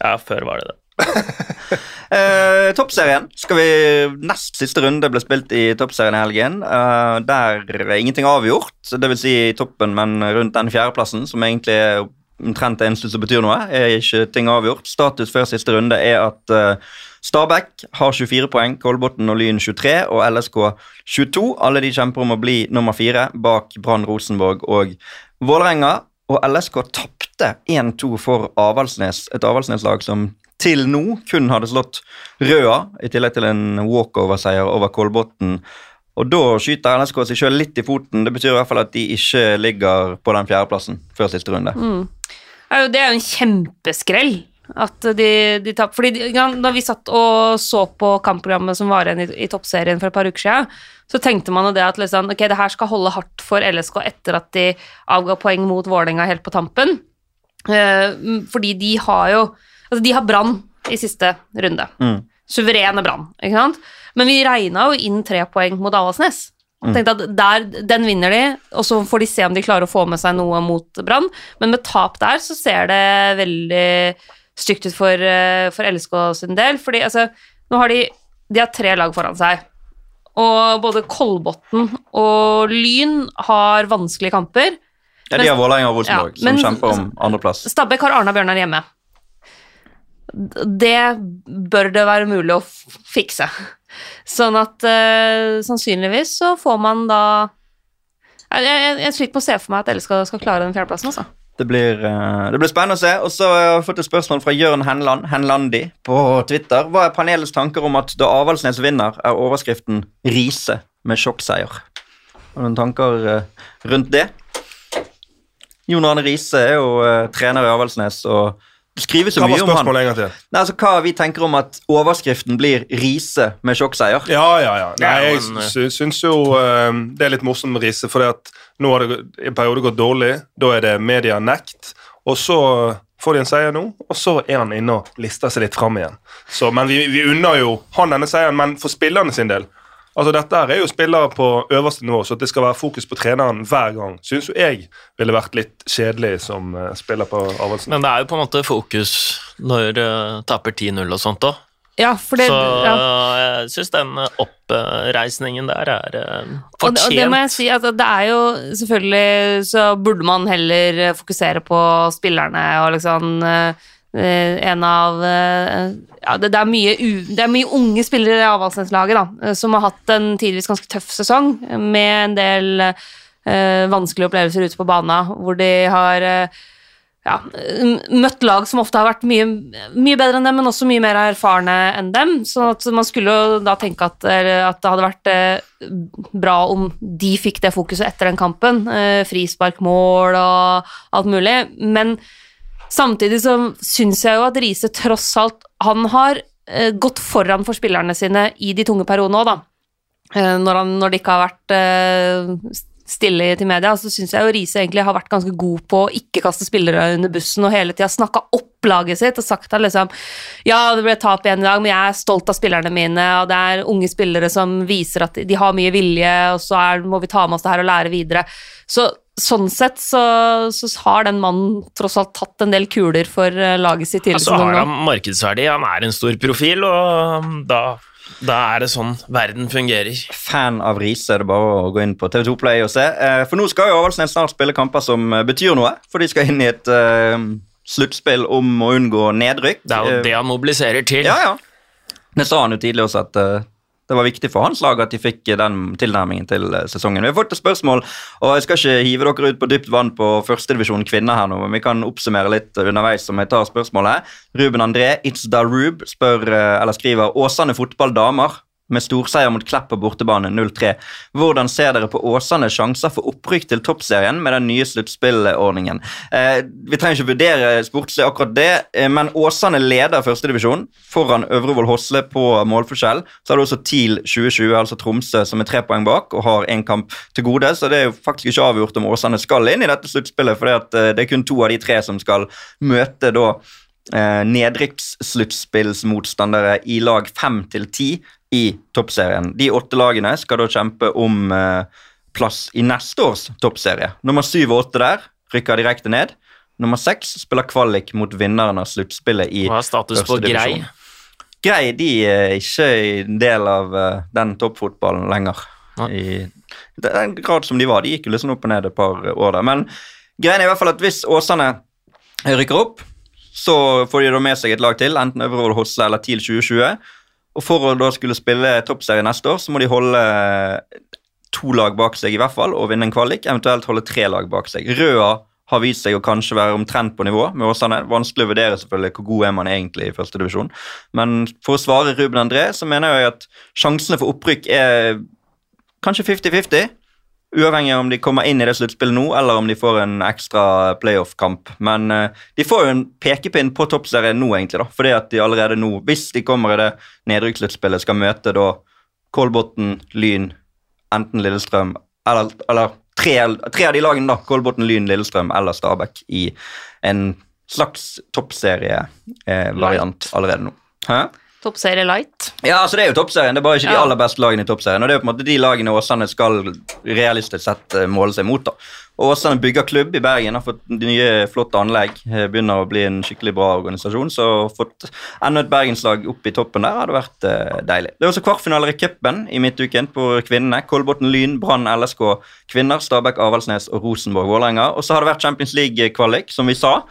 Ja, før var det det. [laughs] Eh, toppserien skal vi Nest siste runde ble spilt i toppserien i helgen. Eh, der er ingenting avgjort, det vil si i toppen, men rundt den fjerdeplassen, som egentlig er omtrent det eneste som betyr noe, er ikke ting avgjort. Status før siste runde er at eh, Stabæk har 24 poeng, Kolbotn og Lyn 23 og LSK 22. Alle de kjemper om å bli nummer fire bak Brann, Rosenborg og Vålerenga. Og LSK tapte 1-2 for Avaldsnes, et Avaldsnes-lag som til nå kun hadde slått Røa, i tillegg til en walkover-seier over Kolbotn. Og da skyter LSK seg selv litt i foten. Det betyr i hvert fall at de ikke ligger på den fjerdeplassen før siste runde. Er Det er jo en kjempeskrell at de, de taper. Fordi de, da vi satt og så på kampprogrammet som var igjen i, i toppserien for et par uker siden, så tenkte man jo det at liksom, ok, det her skal holde hardt for LSK etter at de avga poeng mot Vålerenga helt på tampen. Eh, fordi de har jo Altså, de har Brann i siste runde. Mm. Suverene Brann, ikke sant? Men vi regna jo inn tre poeng mot Avaldsnes. Mm. tenkte at der, Den vinner de, og så får de se om de klarer å få med seg noe mot Brann. Men med tap der så ser det veldig stygt ut for, eh, for LSK sin del. fordi altså, nå har de, de har tre lag foran seg. Og både Kolbotn og Lyn har vanskelige kamper. Ja, De har Vålerenga og Ja, Rosenborg, men- som kjemper om andreplass. Stabæk har Arna Bjørnar hjemme. Det bør det være mulig å fikse. Sånn at uh, sannsynligvis så får man da Jeg, jeg, jeg sliter med å se for meg at LSK skal, skal klare den fjerdeplassen, altså. Det blir, eh, det blir spennende å se. Og så har jeg fått et spørsmål fra Jørn Henland, Henlandi på Twitter. Hva er panelets tanker om at da Avaldsnes vinner, er overskriften 'Riise med sjokkseier'? Har du noen tanker eh, rundt det? Jon Arne Riise er jo eh, trener i Avaldsnes, og skrives jo Hva mye om han. Nei, altså, hva vi tenker om at overskriften blir 'Riise med sjokkseier'? Ja, ja, ja. Nei, jeg en, syns jo eh, det er litt morsomt med Riise, for nå har det i en periode gått dårlig. Da er det medienekt. Og så får de en seier nå, og så er han inne og lister seg litt fram igjen. Så, men vi, vi unner jo han denne seieren, men for spillerne sin del Altså Dette er jo spillere på øverste nivå, så at det skal være fokus på treneren hver gang, syns jo jeg ville vært litt kjedelig som eh, spiller på Avaldsnes. Men det er jo på en måte fokus når uh, taper 10-0 og sånt òg. Ja, det, Så ja. jeg syns den oppreisningen der er uh, Og det, og det må jeg si at det er jo selvfølgelig Så burde man heller fokusere på spillerne og liksom eh, eh, en av eh, Ja, det, er mye u, det er mye unge spillere i Avaldsnes-laget eh, som har hatt en tidvis ganske tøff sesong med en del uh, vanskelige opplevelser ute på banen, hvor de har uh, ja, møtt lag som ofte har vært mye, mye bedre enn dem, men også mye mer erfarne enn dem. Så at man skulle jo da tenke at, at det hadde vært eh, bra om de fikk det fokuset etter den kampen. Eh, frisparkmål og alt mulig. Men samtidig så syns jeg jo at Riise tross alt Han har eh, gått foran for spillerne sine i de tunge periodene òg, da. Eh, når, han, når det ikke har vært eh, stille til media, så syns jeg jo Riise egentlig har vært ganske god på å ikke kaste spillere under bussen og hele tida snakka opp laget sitt og sagt at liksom Ja, det ble tap igjen i dag, men jeg er stolt av spillerne mine, og det er unge spillere som viser at de har mye vilje, og så er, må vi ta med oss det her og lære videre. Så sånn sett så, så har den mannen tross alt tatt en del kuler for eh, laget sitt Ja, tidligere så har han markedsverdi, han er en stor profil, og da, da er det sånn verden fungerer. fan av Riise, er det bare å gå inn på TV2 Play og se. Eh, For nå skal jo Avaldsnes snart spille kamper som eh, betyr noe, for de skal inn i et uh, sluttspill om å unngå nedrykk. Det er jo det han mobiliserer til. Ja, ja. Det sa han jo tidlig også, at eh, det var viktig for hans lag at de fikk den tilnærmingen til eh, sesongen. Vi har fått et spørsmål, og jeg skal ikke hive dere ut på dypt vann på førstedivisjon kvinner her nå, men vi kan oppsummere litt underveis som jeg tar spørsmålet. Ruben André, It's da Rube, spør, eh, eller skriver Åsane fotball damer med storseier mot Klepp på bortebane 0-3. Hvordan ser dere på Åsane sjanser for opprykk til toppserien med den nye sluttspillordningen? Eh, vi trenger ikke vurdere sportslig akkurat det, eh, men Åsane leder førstedivisjon foran Øvrevoll Hosle på målforskjell. Så har du også TIL 2020, altså Tromsø, som er tre poeng bak og har én kamp til gode. Så det er jo faktisk ikke avgjort om Åsane skal inn i dette sluttspillet, for det er kun to av de tre som skal møte da eh, nedrykkssluttspillsmotstandere i lag fem til ti i toppserien. De åtte lagene skal da kjempe om eh, plass i neste års toppserie. Nummer syv og åtte der rykker direkte ned. Nummer seks spiller kvalik mot vinneren av sluttspillet i Hva er status på Grei? Grei de er ikke en del av eh, den toppfotballen lenger. Nei. I den grad som de var. De gikk jo liksom opp og ned et par år der. Men greien er i hvert fall at hvis Åsane rykker opp, så får de da med seg et lag til, enten Øvrevoll Hosse eller TIL 2020. Og for å da skulle spille toppserie neste år, så må de holde to lag bak seg i hvert fall og vinne en kvalik, eventuelt holde tre lag bak seg. Røa har vist seg å kanskje være omtrent på nivå med Åsane. Vanskelig å vurdere selvfølgelig hvor god er man egentlig i første divisjon. Men for å svare Ruben André, så mener jeg at sjansene for opprykk er kanskje 50-50. Uavhengig av om de kommer inn i det sluttspillet nå, eller om de får en ekstra playoff-kamp. Men eh, de får jo en pekepinn på toppserien nå, egentlig, da. Fordi at de allerede nå, hvis de kommer i det nedrykkssluttspillet, skal møte da Kolbotn, Lyn, enten Lillestrøm eller, eller tre, tre av de lagene, da. Kolbotn, Lyn, Lillestrøm eller Stabæk i en slags toppserievariant eh, allerede nå. Hæ? Toppserie light. Ja, altså Det er jo toppserien, det er bare ikke de aller beste lagene i toppserien. Og det er jo på en måte de lagene Åsane skal realistisk sett eh, måle seg mot. da. Og Åsane bygger klubb i Bergen, har fått nye, flotte anlegg. eh, Begynner å bli en skikkelig bra organisasjon. Så fått enda et bergenslag opp i toppen der hadde vært eh, deilig. Det er også kvartfinaler i cupen i midtuken på kvinnene. Kolbotn Lyn, Brann LSK kvinner, Stabæk Avaldsnes og Rosenborg Vålerenga. Og så har det vært Champions League-kvalik, som vi sa.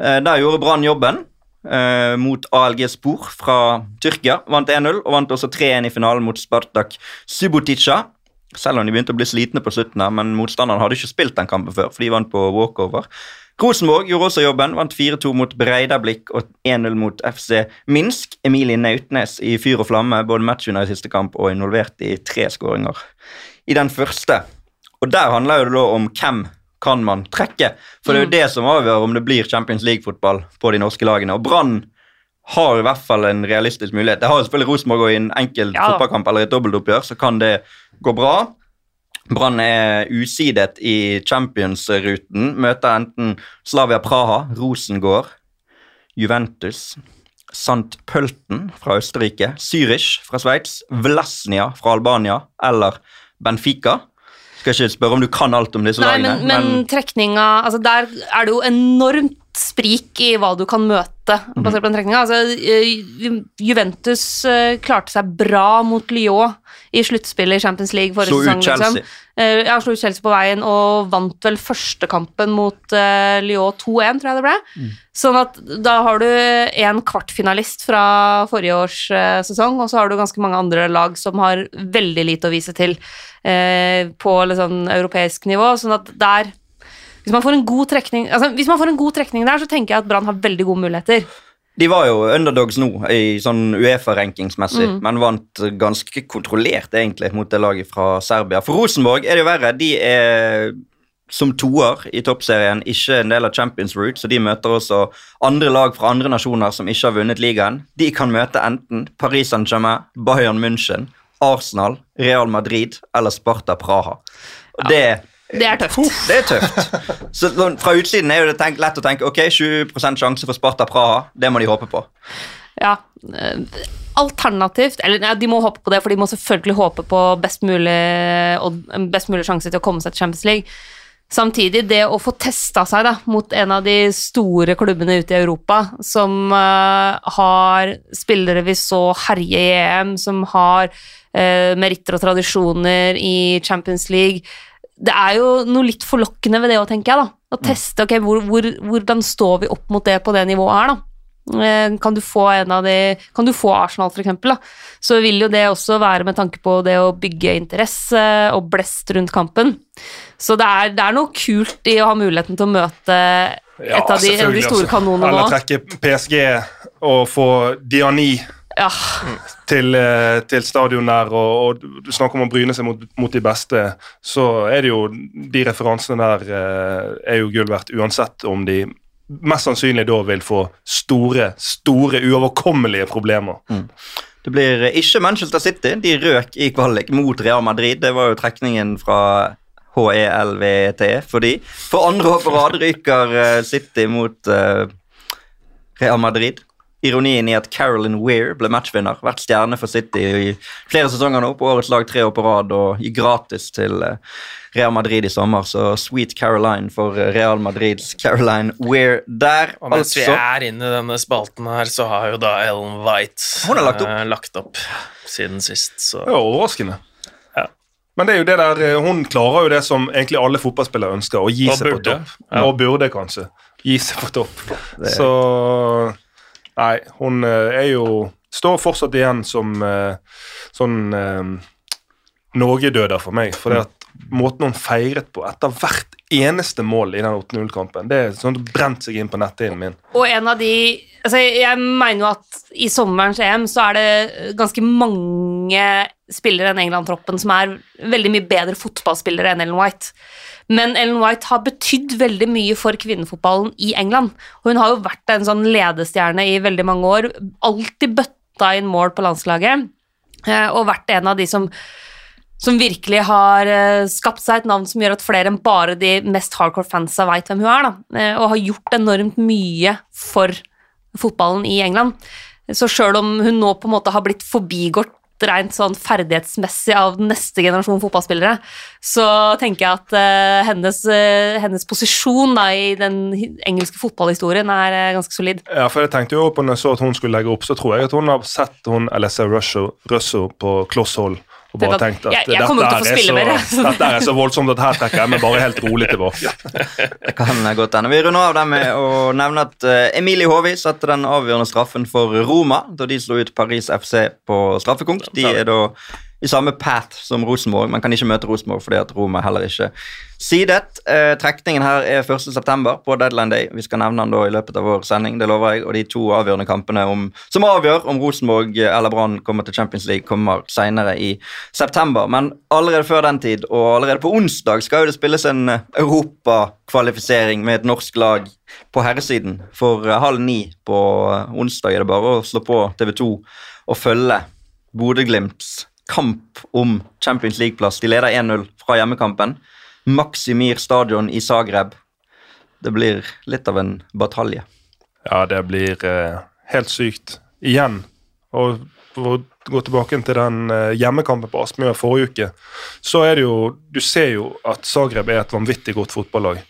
Eh, Der gjorde Brann jobben eh, mot ALG Spor fra Tyrkia. Vant 1-0 og vant også 3-1 i finalen mot Spartak Subotica. Selv om de begynte å bli slitne på slutten, her, men motstanderen hadde ikke spilt den kampen før. for de vant på walkover. Rosenborg gjorde også jobben, vant 4-2 mot Breidablikk og 1-0 mot FC Minsk. Emilie Nautnes i fyr og flamme, både matchvinner i siste kamp og involvert i tre skåringer i den første. Og der handler det da om hvem kan man trekke. For det er jo det som avgjør om det blir Champions League-fotball på de norske lagene. Og Brann har i hvert fall en realistisk mulighet. Det har jo selvfølgelig Rosenborg i en enkel Ja fotballkamp eller et dobbeltoppgjør, så kan det gå bra. Brann er usidet i Champions-ruten. Møter enten Slavia Praha, Rosengård, Juventus, St. Pölten fra Østerrike, Zürich fra Sveits, Vlasnia fra Albania eller Benfica. Skal ikke spørre om du kan alt om disse Nei, lagene, men, men trekninga altså Der er det jo enormt sprik i hva du kan møte basert på den trekninga. Altså, eh, Juventus eh, klarte seg bra mot Lyon i sluttspillet i Champions League forrige sesong. Chelsea. Liksom. Eh, Ja, slo ut Chelsea på veien og vant vel første kampen mot Lyon 2-1, tror jeg det ble. Mm. Sånn at da har du en kvartfinalist fra forrige års sesong, og så har du ganske mange andre lag som har veldig lite å vise til eh, på sånn europeisk nivå. Sånn at der hvis man, får en god trekning, altså, hvis man får en god trekning der, så tenker jeg at Brann har veldig gode muligheter. De var jo underdogs nå i sånn Uefa-rankingsmessig, Mm. men vant ganske kontrollert egentlig mot det laget fra Serbia. For Rosenborg er det jo verre. De er som toer i toppserien, ikke en del av Champions Route, så de møter også andre lag fra andre nasjoner som ikke har vunnet ligaen. De kan møte enten Paris Saint-Germain, Bayern München, Arsenal, Real Madrid eller Sparta Praha. Og det Det er tøft. det er tøft. [laughs] Så Fra utsiden er det tenkt, lett å tenke ok, 20% sjanse for Sparta Praha. Det må de håpe på. Ja. eh, Alternativt Eller ja, de må håpe på det, for de må selvfølgelig håpe på best mulig, best mulig sjanse til å komme seg til Champions League. Samtidig, det å få testa seg da, mot en av de store klubbene ute i Europa, som uh, har spillere vi så herje i EM, som har uh, meritter og tradisjoner i Champions League Det er jo noe litt forlokkende ved det òg, tenker jeg. da. Å teste ok, hvor, hvor, hvordan står vi opp mot det på det nivået her, da. Eh, Kan du få en av de Kan du få Arsenal, da, så vil jo det også være med tanke på det å bygge interesse og blest rundt kampen. Så det er, det er noe kult i å ha muligheten til å møte Ja, et av de, en av de selvfølgelig, store kanonene nå. Eller trekke PSG og få Diani Ja, til, eh, til stadion der, og, og du snakker om å bryne seg mot, mot de beste, så er det jo De referansene der eh, er jo gull verdt, uansett om de mest sannsynlig da vil få store, store, uoverkommelige problemer. Det blir ikke Manchester City. De røk i kvalik mot Real Madrid. Det var jo trekningen fra E HELVTE for de. For andre år på rad ryker eh, City mot Real Madrid. Ironien i at Carolyn Weir ble matchvinner, vært stjerne for City i flere sesonger nå, på årets lag tre år på rad, og gikk gratis til eh, Real Madrid i sommer. Så sweet Caroline for eh, Real Madrids Caroline Weir der, Og mens vi altså. er inne i denne spalten her, så har jo da Ellen White Hun har lagt opp. eh, lagt opp siden sist, så Det er overraskende. Men det er jo det der, hun klarer jo det som egentlig alle fotballspillere ønsker, å gi Og seg på topp. Ja. Og burde, kanskje. Gi seg på topp. Det- Så Nei, hun eh, er jo Står fortsatt igjen som eh, sånn eh, Norgedøder for meg. For det at måten hun feiret på etter hvert eneste mål i den 8-0-kampen, det er sånn brent seg inn på netthinnen min. Og en av de altså Jeg mener jo at i sommerens EM så er det ganske mange spillere enn England-troppen som er veldig mye bedre fotballspillere enn Ellen White. Men Ellen White har betydd veldig mye for kvinnefotballen i England. Og hun har jo vært en sånn ledestjerne i veldig mange år. Alltid bøtta inn mål på landslaget. eh, Og vært en av de som som virkelig har eh, skapt seg et navn som gjør at flere enn bare de mest hardcore fansa veit hvem hun er, da, eh, og har gjort enormt mye for fotballen i England. Så sjøl om hun nå på en måte har blitt forbigått rent sånn ferdighetsmessig av den neste generasjon fotballspillere, så tenker jeg at uh, hennes, uh, hennes, posisjon da, i den engelske fotballhistorien er uh, ganske solid. Ja, for jeg tenkte jo på når jeg så at hun skulle legge opp, så tror jeg at hun har sett hun Alessa Russo på kloss hold og bare tenkt at jeg, jeg dette, er så, dette er så voldsomt at her trekker jeg meg bare helt rolig tilbake. [laughs] det kan godt hende. Vi runder av det med å nevne at uh, Emilie Håvi satte den avgjørende straffen for Roma da de slo ut Paris FC på straffekonk. De er da i samme path som Rosenborg. Man kan ikke møte Rosenborg fordi at Roma heller ikke sidet. Eh, trekningen her er 1.9. på deadline day. Vi skal nevne den da i løpet av vår sending. det lover jeg, og De to avgjørende kampene om, som avgjør om Rosenborg eller Brann kommer til Champions League, kommer senere i september. Men allerede før den tid, og allerede på onsdag, skal jo det spilles en europakvalifisering med et norsk lag på herresiden. For eh, halv ni på eh, onsdag er det bare å slå på TV2 og følge Bodø-Glimts kamp om Champions League-plass. De leder 1-0 fra hjemmekampen. Maximir stadion i Zagreb. Det blir litt av en batalje. Ja, det blir eh, helt sykt. Igjen. Og for å gå tilbake til den eh, hjemmekampen på Aspmyra forrige uke, så er det jo Du ser jo at Zagreb er et vanvittig godt fotballag.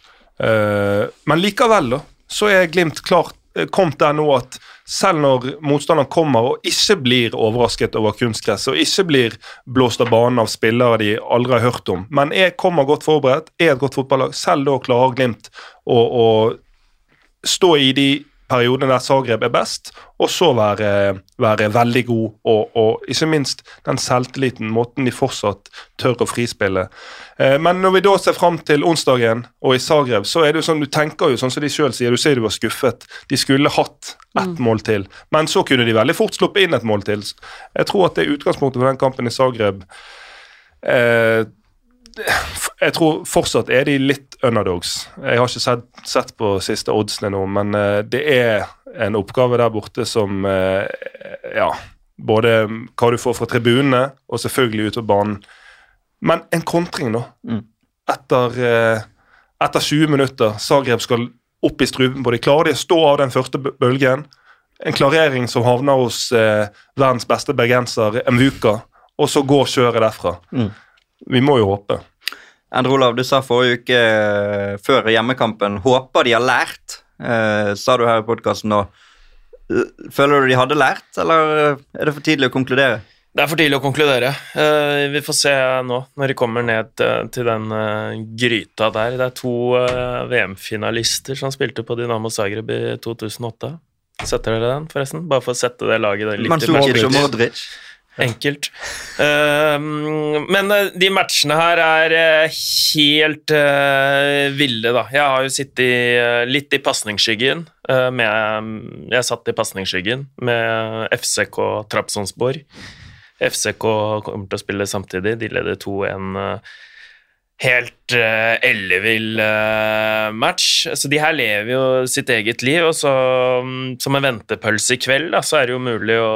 Eh, men likevel, da, så er Glimt klart eh, kommet der nå at selv når motstanderen kommer og ikke blir overrasket over kunstgresset og ikke blir blåst av banen av spillere de aldri har hørt om, men er, kommer godt forberedt, er et godt fotballag, selv da klarer Glimt å, å stå i de periodene der Zagreb er best, og så være, være veldig god. Og, og, ikke minst den selvtilliten, måten de fortsatt tør å frispille. Eh, men når vi da ser fram til onsdagen og i Zagreb, så er det jo sånn, du tenker jo sånn som de sjøl sier, du sier du var skuffet. De skulle hatt ett mm. mål til, men så kunne de veldig fort sluppet inn et mål til. Jeg tror at det er utgangspunktet for den kampen i Zagreb. Eh, jeg tror fortsatt er de litt underdogs. Jeg har ikke sett, sett på siste oddsene nå, men uh, det er en oppgave der borte som uh, Ja, både hva du får fra tribunene, og selvfølgelig ute på banen. Men en kontring, nå. Mm. Etter, uh, etter 20 minutter. Zagreb skal opp i strupen på dem. Klarer de å stå av den første bølgen? En klarering som havner hos verdens beste bergenser, Mvuka, og så går kjøret derfra. Mm. Vi må jo håpe. Endre Olav, du sa forrige uke uh, før hjemmekampen håper de har lært. eh, sa du her i podkasten nå. Uh, føler du de hadde lært, eller er det for tidlig å konkludere? Det er for tidlig å konkludere. vi får se nå, når de kommer ned til den gryta der. Det er to VM-finalister som spilte på Dynamo Zagreb i 2008. Setter dere den, forresten? Bare for å sette det laget litt i perspektiv. Modric. Enkelt. Uh, men uh, de matchene her er uh, helt uh, ville, da. Jeg har jo sittet litt i pasningsskyggen. jeg satt i pasningsskyggen med FCK Trapsonsborg. FCK kommer til å spille samtidig. De leder 2-1 helt uh, ellevill uh, match. Så de her lever jo sitt eget liv, og så um, som en ventepølse i kveld, da, så er det jo mulig å,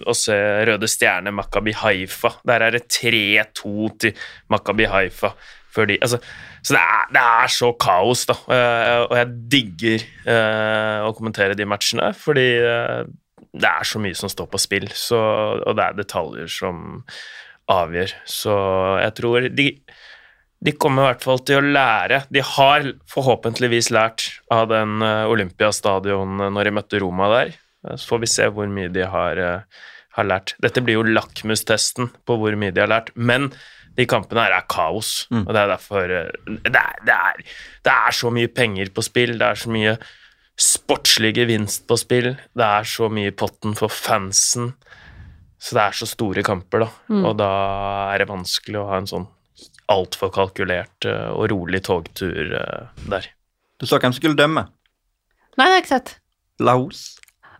å se Røde Stjerne Makabi Haifa. Der er det 3-2 til Makabi Haifa. Fordi, altså, så det er, det er, så kaos, da. Uh, og jeg digger å kommentere de matchene, fordi det er så mye som står på spill, så, og det er detaljer som avgjør. Så jeg tror de de kommer i hvert fall til å lære. De har forhåpentligvis lært av den uh, Olympiastadion eh, når de møtte Roma der. Eh, så får vi se hvor mye de har, har lært. Dette blir jo lakmustesten på hvor mye de har lært. Men de kampene her er kaos, mm. og det er derfor det, er, det, er, det, er, så mye penger på spill, det er så mye sportslig gevinst på spill, det er så mye i potten for fansen. Så det er så store kamper, da. Mm. Og da er det vanskelig å ha en sånn altfor kalkulert eh, og rolig togtur eh, der. Du sa hvem som skulle dømme? Nei, det har jeg ikke sett. Laos?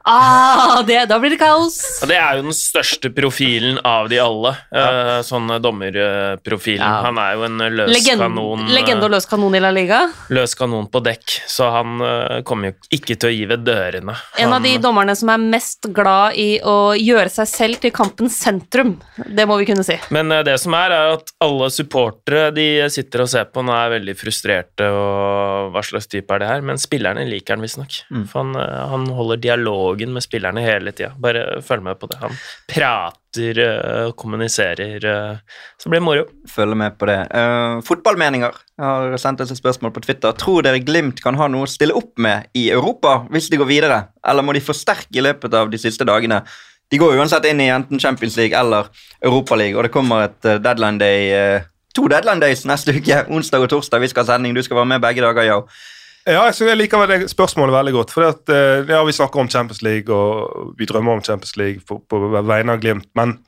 Ah, det, da blir det kaos. Ja, det er jo den største profilen av de alle. Ja. Sånn dommerprofilen. Ja. Han er jo en løs Legend, kanon. Legende og løs kanon i La Liga? Løs kanon på dekk, så han uh, kommer jo ikke til å gi ved dørene. En han, av de dommerne som er mest glad i å gjøre seg selv til kampens sentrum. Det må vi kunne si. Men det som er, er at alle supportere de sitter og ser på, nå er veldig frustrerte og hva slags type er det her, men spillerne liker han visstnok. Mm. For han, han holder dialog dialogen med spillerne hele tida. Bare følg med på det. Han prater og kommuniserer. Uh, så blir det moro. Følg med på det. Uh, fotballmeninger. Har sendt oss et spørsmål på Twitter. Tror dere Glimt kan ha noe å stille opp med i Europa hvis de går videre, eller må de forsterke i løpet av de siste dagene? De går uansett inn i enten Champions League eller Europaliga, og det kommer et deadline day to deadline days neste uke. [laughs] Onsdag og torsdag. Vi skal ha sending. Du skal være med begge dager, Yo. Ja, jeg, synes jeg liker det spørsmålet veldig godt. for at, eh, ja, Vi snakker om Champions League, og vi drømmer om Champions League på, på vegne av Glimt. Men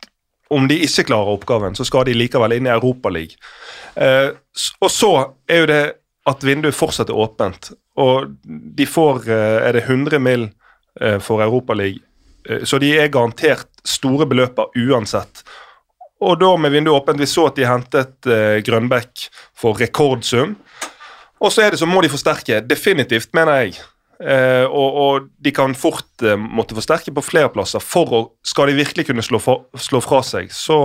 om de ikke klarer oppgaven, så skal de likevel inn i Europaligaen. Eh, og så er jo det at vinduet fortsatt er åpent. Og de får eh, Er det 100 mill. Eh, for Europaligaen? Så de er garantert store beløper uansett. Og da med vinduet åpent, vi så at de hentet Grønbekk for rekordsum. Og så er det så må de forsterke. Definitivt, mener jeg. Eh, og, og, de kan fort eh, måtte forsterke på flere plasser. For å, skal de virkelig kunne slå, for, slå fra seg, så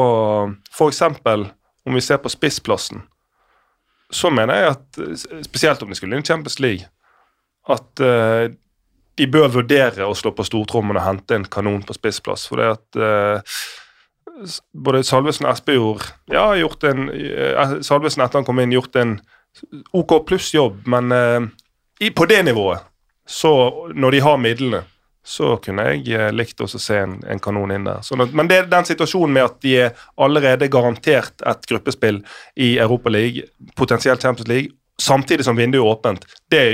f.eks. om vi ser på spissplassen, så mener jeg at spesielt om de skulle inn i Champions League, at eh, de bør vurdere å slå på stortrommen og hente en kanon på spissplass. For det at eh, både Salvesen og Espejord ja, gjort en, eh, Salvesen etter han kom inn, gjort en OK pluss-jobb, men eh, på det nivået, så når de har midlene, så kunne jeg eh, likt å se en, en, kanon inn der. Sånn at, men det, den situasjonen med at de er allerede garantert et gruppespill i Europaligaen, potensielt Champions League, samtidig som vinduet er åpent, det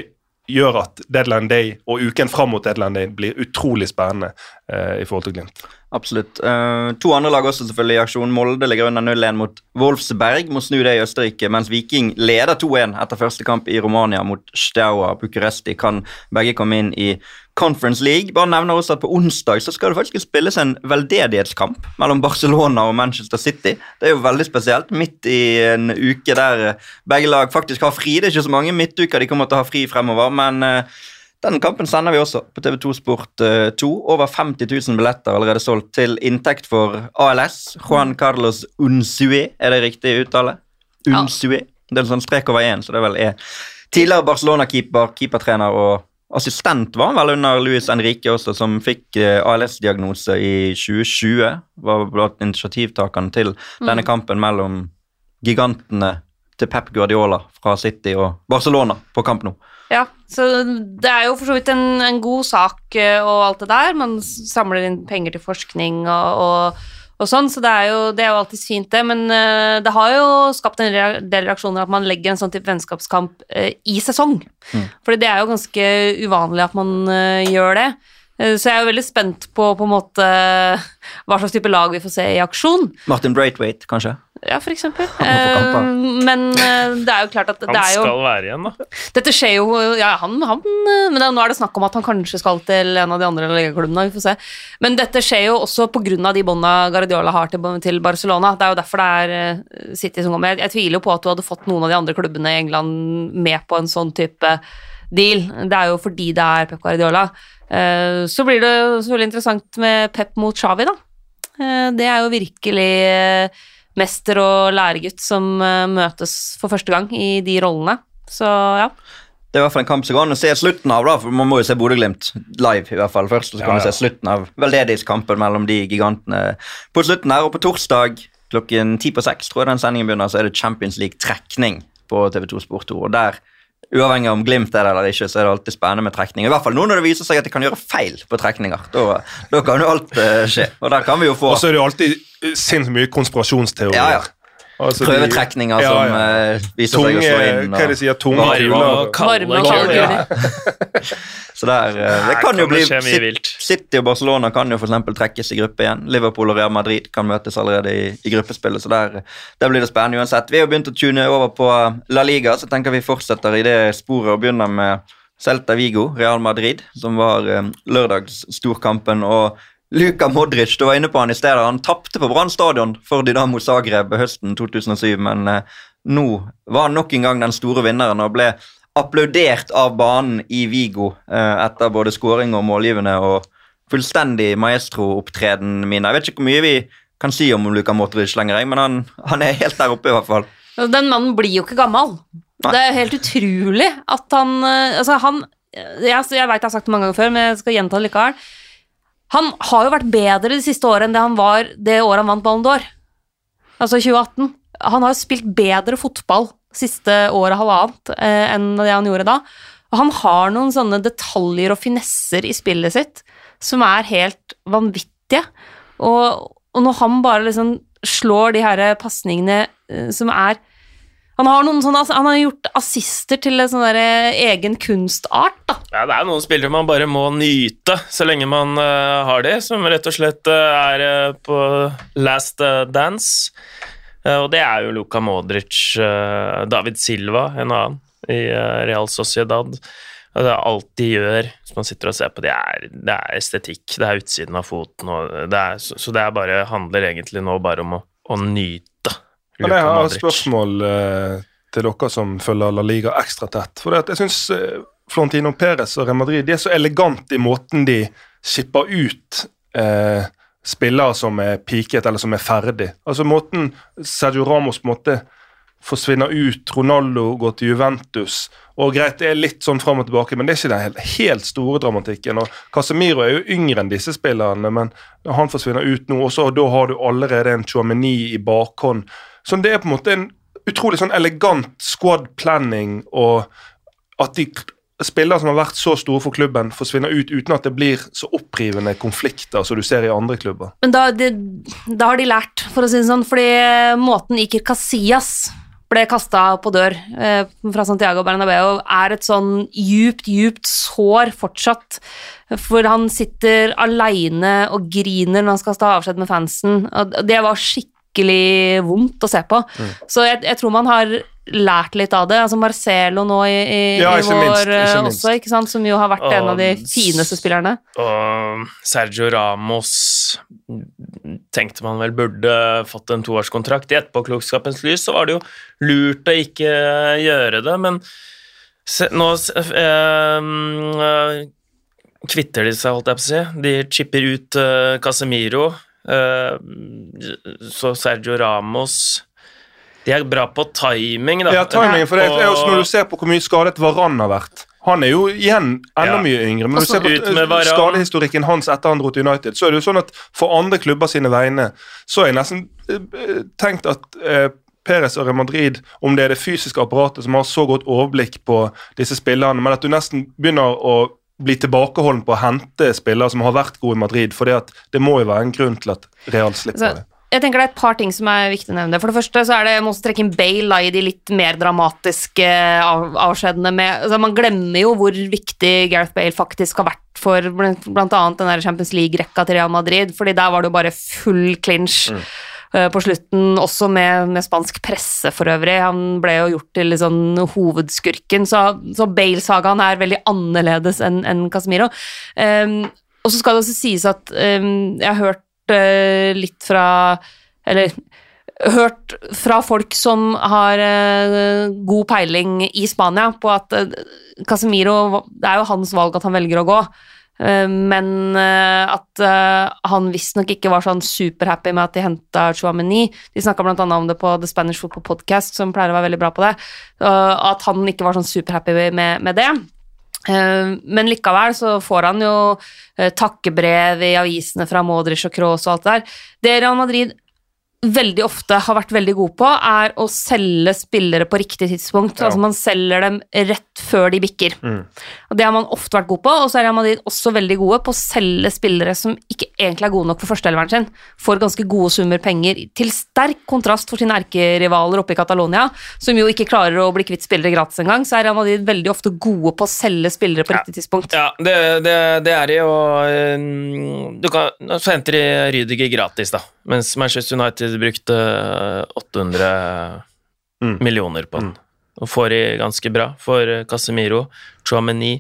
gjør at deadline day og uken fram mot deadline day blir utrolig spennende eh, i forhold til Glimt. Absolutt. Uh, to andre lag også selvfølgelig i aksjon. Molde ligger under 0-1 mot Wolfsberg. Må snu det i Østerrike, mens Viking leder 2-1 etter første kamp i Romania mot Steaua Bucuresti. Kan begge komme inn i Conference League. Bare nevner også at På onsdag så skal det faktisk spilles en veldedighetskamp mellom Barcelona og Manchester City. Det er jo veldig spesielt, midt i en uke der begge lag faktisk har fri. Det er ikke så mange midtuker de kommer til å ha fri fremover, men uh, den kampen sender vi også på TV2 Sport 2. Eh, Over 50 000 billetter allerede solgt til inntekt for ALS. Juan Carlos Unsue, er det riktig uttale? Unsue. Det er en sånn strek over én, så det vel er tidligere Barcelona-keeper, keepertrener og assistent var han vel under Luis Enrique også, som fikk eh, ALS-diagnose i 2020. Var blant initiativtakerne til mm. denne kampen mellom gigantene til Pep Guardiola fra City og Barcelona på kamp nå. Ja, så det er jo for så vidt en, en, god sak eh, og alt det der. Man samler inn penger til forskning og, og, og sånn, så det er jo, det er jo alltids fint, det. Men uh, det har jo skapt en del reaksjoner at man legger en sånn type vennskapskamp uh, i sesong. Mm. Fordi det er jo ganske uvanlig at man uh, gjør det. Så jeg er jo veldig spent på på måte hva slags type lag vi får se i aksjon. Martin Braithwaite, kanskje? Ja, for eksempel. Uh, men uh, det er jo klart at det er jo Han skal være igjen, da. Dette skjer jo Ja, han, han Men det, nå er det snakk om at han kanskje skal til en av de andre legeklubbene, Vi får se. Men dette skjer jo også pga. de bånda Guardiola har til, til, Barcelona. Det er jo derfor det er uh, City som kommer. Jeg, jeg tviler jo på at du hadde fått noen av de andre klubbene i England med på en sånn type deal. Det er jo fordi det er Pep Guardiola. så blir det selvfølgelig interessant med Pep mot Xavi, da. det er jo virkelig mester og læregutt som uh, møtes for første gang i de rollene. Så ja. Det er i hvert fall en kamp som går an å se slutten av, da, for man må jo se Bodø-Glimt live. i hvert fall først, Så kan ja, ja. se slutten av veldedighetskampen mellom de gigantene på slutten her. Og på torsdag klokken ti på seks tror jeg den sendingen begynner, så er det Champions League-trekning på TV2 Sport 2. og der Uavhengig om Glimt er det eller ikke, så er det alltid spennende med trekning. I hvert fall nå når det viser seg at de kan gjøre feil på trekninger. Da, da kan jo alt uh, skje. Og der kan vi jo få Og så er det jo alltid sinnssykt mye konspirasjonsteorier. Ja, ja. Altså Prøvetrekninger ja, ja. som uh, viser tunge, seg å slå inn. Hva er det de sier? Tunge kuler. Varme og kalde kuler. [laughs] Så der, uh, det kan jo bli City og Barcelona kan jo f.eks. trekkes i gruppe igjen. Liverpool og Real Madrid kan møtes allerede i, i gruppespillet, så der, der, blir det spennende uansett. Vi har begynt å tune over på La Liga, så tenker vi fortsetter i det sporet og begynner med Celta Vigo, Real Madrid, som var um, lørdagsstorkampen. og Luka Modric, du var inne på han i stedet. Han tapte på Brann stadion for Dynamo Zagreb høsten 2007, men eh, nå var han nok en gang den store vinneren og ble applaudert av banen i Vigo eh, etter både skåring og målgivende og fullstendig maestro-opptreden min. Jeg vet ikke hvor mye vi kan si om Luka Modric lenger, men han, han, er helt der oppe i hvert fall. Den mannen blir jo ikke gammel. Nei. Det er helt utrolig at han eh, Altså, han Jeg, jeg veit jeg har sagt det mange ganger før, men jeg skal gjenta det likevel. Han har jo vært bedre de siste årene enn det han var det året han vant Ballon d'Or. Altså 2018. Han har jo spilt bedre fotball siste året halvannet eh, enn det han gjorde da. Og han har noen sånne detaljer og finesser i spillet sitt som er helt vanvittige. Og, og når han bare liksom slår de her pasningene eh, som er han har, sånne, han har gjort assister til en sånn egen kunstart, da. Ja, det er noen spillere man bare må nyte så lenge man uh, har det, som rett og slett uh, er uh, på last dance. og det er jo Luka Modric, David Silva, en annen, i Real Sociedad. Og det er alt de gjør, hvis man sitter og ser på, det er, det er estetikk. Det er utsiden av foten, det er, så, så, det bare, handler egentlig nå bare om å, å nyte. Men jeg har et spørsmål eh, til dere som følger La Liga ekstra tett. For jeg syns eh, Florentino Perez og Real Madrid de er så elegante i måten de skipper ut eh, spillere som er piket eller som er ferdig. Altså Måten Sergio Ramos på en måte forsvinner ut, Ronaldo går til Juventus og greit, det er litt sånn fram og tilbake, men det er ikke den helt, helt store dramatikken. og Casemiro er jo yngre enn disse spillerne, men han forsvinner ut nå, og så da har du allerede en Chouameni i bakhånd. Så det er på en måte en utrolig sånn elegant squad planning, og at de spillere som har vært så store for klubben, forsvinner ut uten at det blir så opprivende konflikter som du ser i andre klubber. Men da, det, da har de lært, for å si det sånn, fordi måten Iker Casillas ble kasta på dør eh, fra Santiago Bernabeu, er et sånn djupt, djupt sår fortsatt. For han sitter aleine og griner når han skal ta avskjed med fansen. Og det var skikkelig vondt å se på. Mm. Så jeg, jeg, tror man har lært litt av det. Altså Marcelo nå i, i, ja, i vår minst, eh, også, ikke sant? som jo har vært og, en av de fineste spillerne. Og Sergio Ramos tenkte man vel burde fått en toårskontrakt. I etterpåklokskapens lys så var det jo lurt å ikke gjøre det, men se, nå eh, kvitter de seg, holdt jeg på å si. De chipper ut eh, Casemiro. Eh, så Sergio Ramos de er bra på timing, da. Ja, timing, for det er jo Når du ser på hvor mye skadet Varan har vært Han er jo igjen enda ja. mye yngre, men når du ser på skadehistorikken hans etter han dro til United, så er det jo sånn at for andre klubber sine vegne, så er jeg nesten uh, tenkt at eh, Perez og Real Madrid, om det er det fysiske apparatet som har så godt overblikk på disse spillerne, men at du nesten begynner å bli tilbakeholden på å hente spillere som har vært gode i Madrid, for det må jo være en grunn til at Real slipper det jeg tenker Det er et par ting som er viktig å nevne. For det første så er det, må trekke inn Bale i de litt mer dramatiske avskjedene. Med, altså man glemmer jo hvor viktig Gareth Bale faktisk har vært for bl.a. den Champions League-rekka til Real Madrid. fordi der var det jo bare full clinch. Mm. Uh, på slutten, også med, med, spansk presse for øvrig. Han ble jo gjort til liksom hovedskurken, så, så Bale-sagaen er veldig annerledes enn en Casemiro. Um, og så skal det også sies at um, jeg har hørt uh, litt fra Eller hørt fra folk som har uh, god peiling i Spania, på at uh, Casemiro Det er jo hans valg at han velger å gå. Men at han visstnok ikke var sånn superhappy med at de henta Chouameni. De snakka bl.a. om det på The Spanish Football Podcast, som pleier å være veldig bra på det. At han ikke var sånn superhappy med, med det. Eh, men likevel så får han jo eh, takkebrev i avisene fra Modric og Kroos og alt det der. Det Real Madrid veldig ofte har vært veldig god på, er å selge spillere på riktig tidspunkt. Ja. Altså Man selger dem rett før de bikker. Mm. Og Det har man ofte vært god på, og så er man også veldig gode på å selge spillere som ikke egentlig er gode nok for førsteeleveren sin, for ganske gode summer penger, til sterk kontrast for sine erkerivaler oppe i Catalonia, som jo ikke klarer å bli kvitt spillere gratis engang, så er Real Madrid veldig ofte gode på å selge spillere på ja. riktig tidspunkt. Ja, det, det, det er de, og eh, du kan, så henter de Rydiger gratis, da, mens Manchester United United brukte 800 mm. millioner på den. Mm. Og får de ganske bra for Casemiro. Chouameni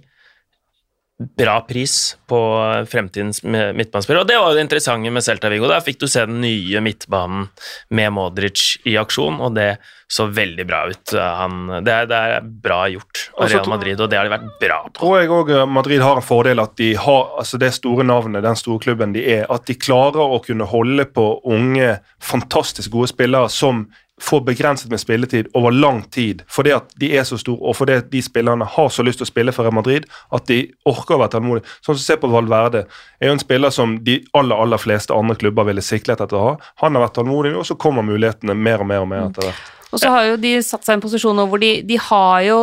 bra pris på fremtidens midtbanespiller. Og det var jo det interessante med Celta Vigo. Der fikk du se den nye midtbanen med Modric i aksjon, og det så veldig bra ut. Han, det, er, det, er, bra gjort av Real Madrid, og det har de vært bra på. Tror jeg òg Madrid har en fordel at de har altså det store navnet, den store klubben de er, at de klarer å kunne holde på unge, fantastisk gode spillere som får begrenset med spilletid over lang tid fordi at de er så store, og fordi at de spillerne har så lyst til å spille for Real Madrid at de orker å være tålmodige. Sånn som Se på Valverde. er jo en spiller som de aller aller fleste andre klubber ville siklet etter å ha. Han har vært tålmodig, og så kommer mulighetene mer og mer og mer etter hvert. Og så har jo de satt seg i en posisjon nå hvor de, de har jo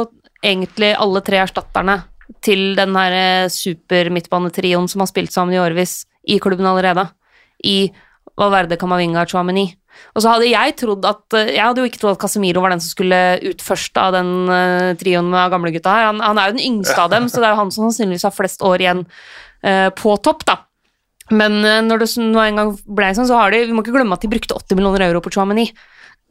egentlig alle tre erstatterne til den her eh, super-midtbanetrioen som har spilt sammen i årevis i klubben allerede. I Valverde, Camavinga og Chouameni. Og så hadde jeg trodd at eh, Jeg hadde jo ikke trodd at Casemiro var den som skulle ut først av den uh, trioen med gamlegutta her. Han, han er jo den yngste av dem, så det er jo han som sannsynligvis har flest år igjen uh, på topp, da. Men uh, når det nå en gang ble sånn, så har de Vi må ikke glemme at de brukte 80 millioner euro på Chouameni.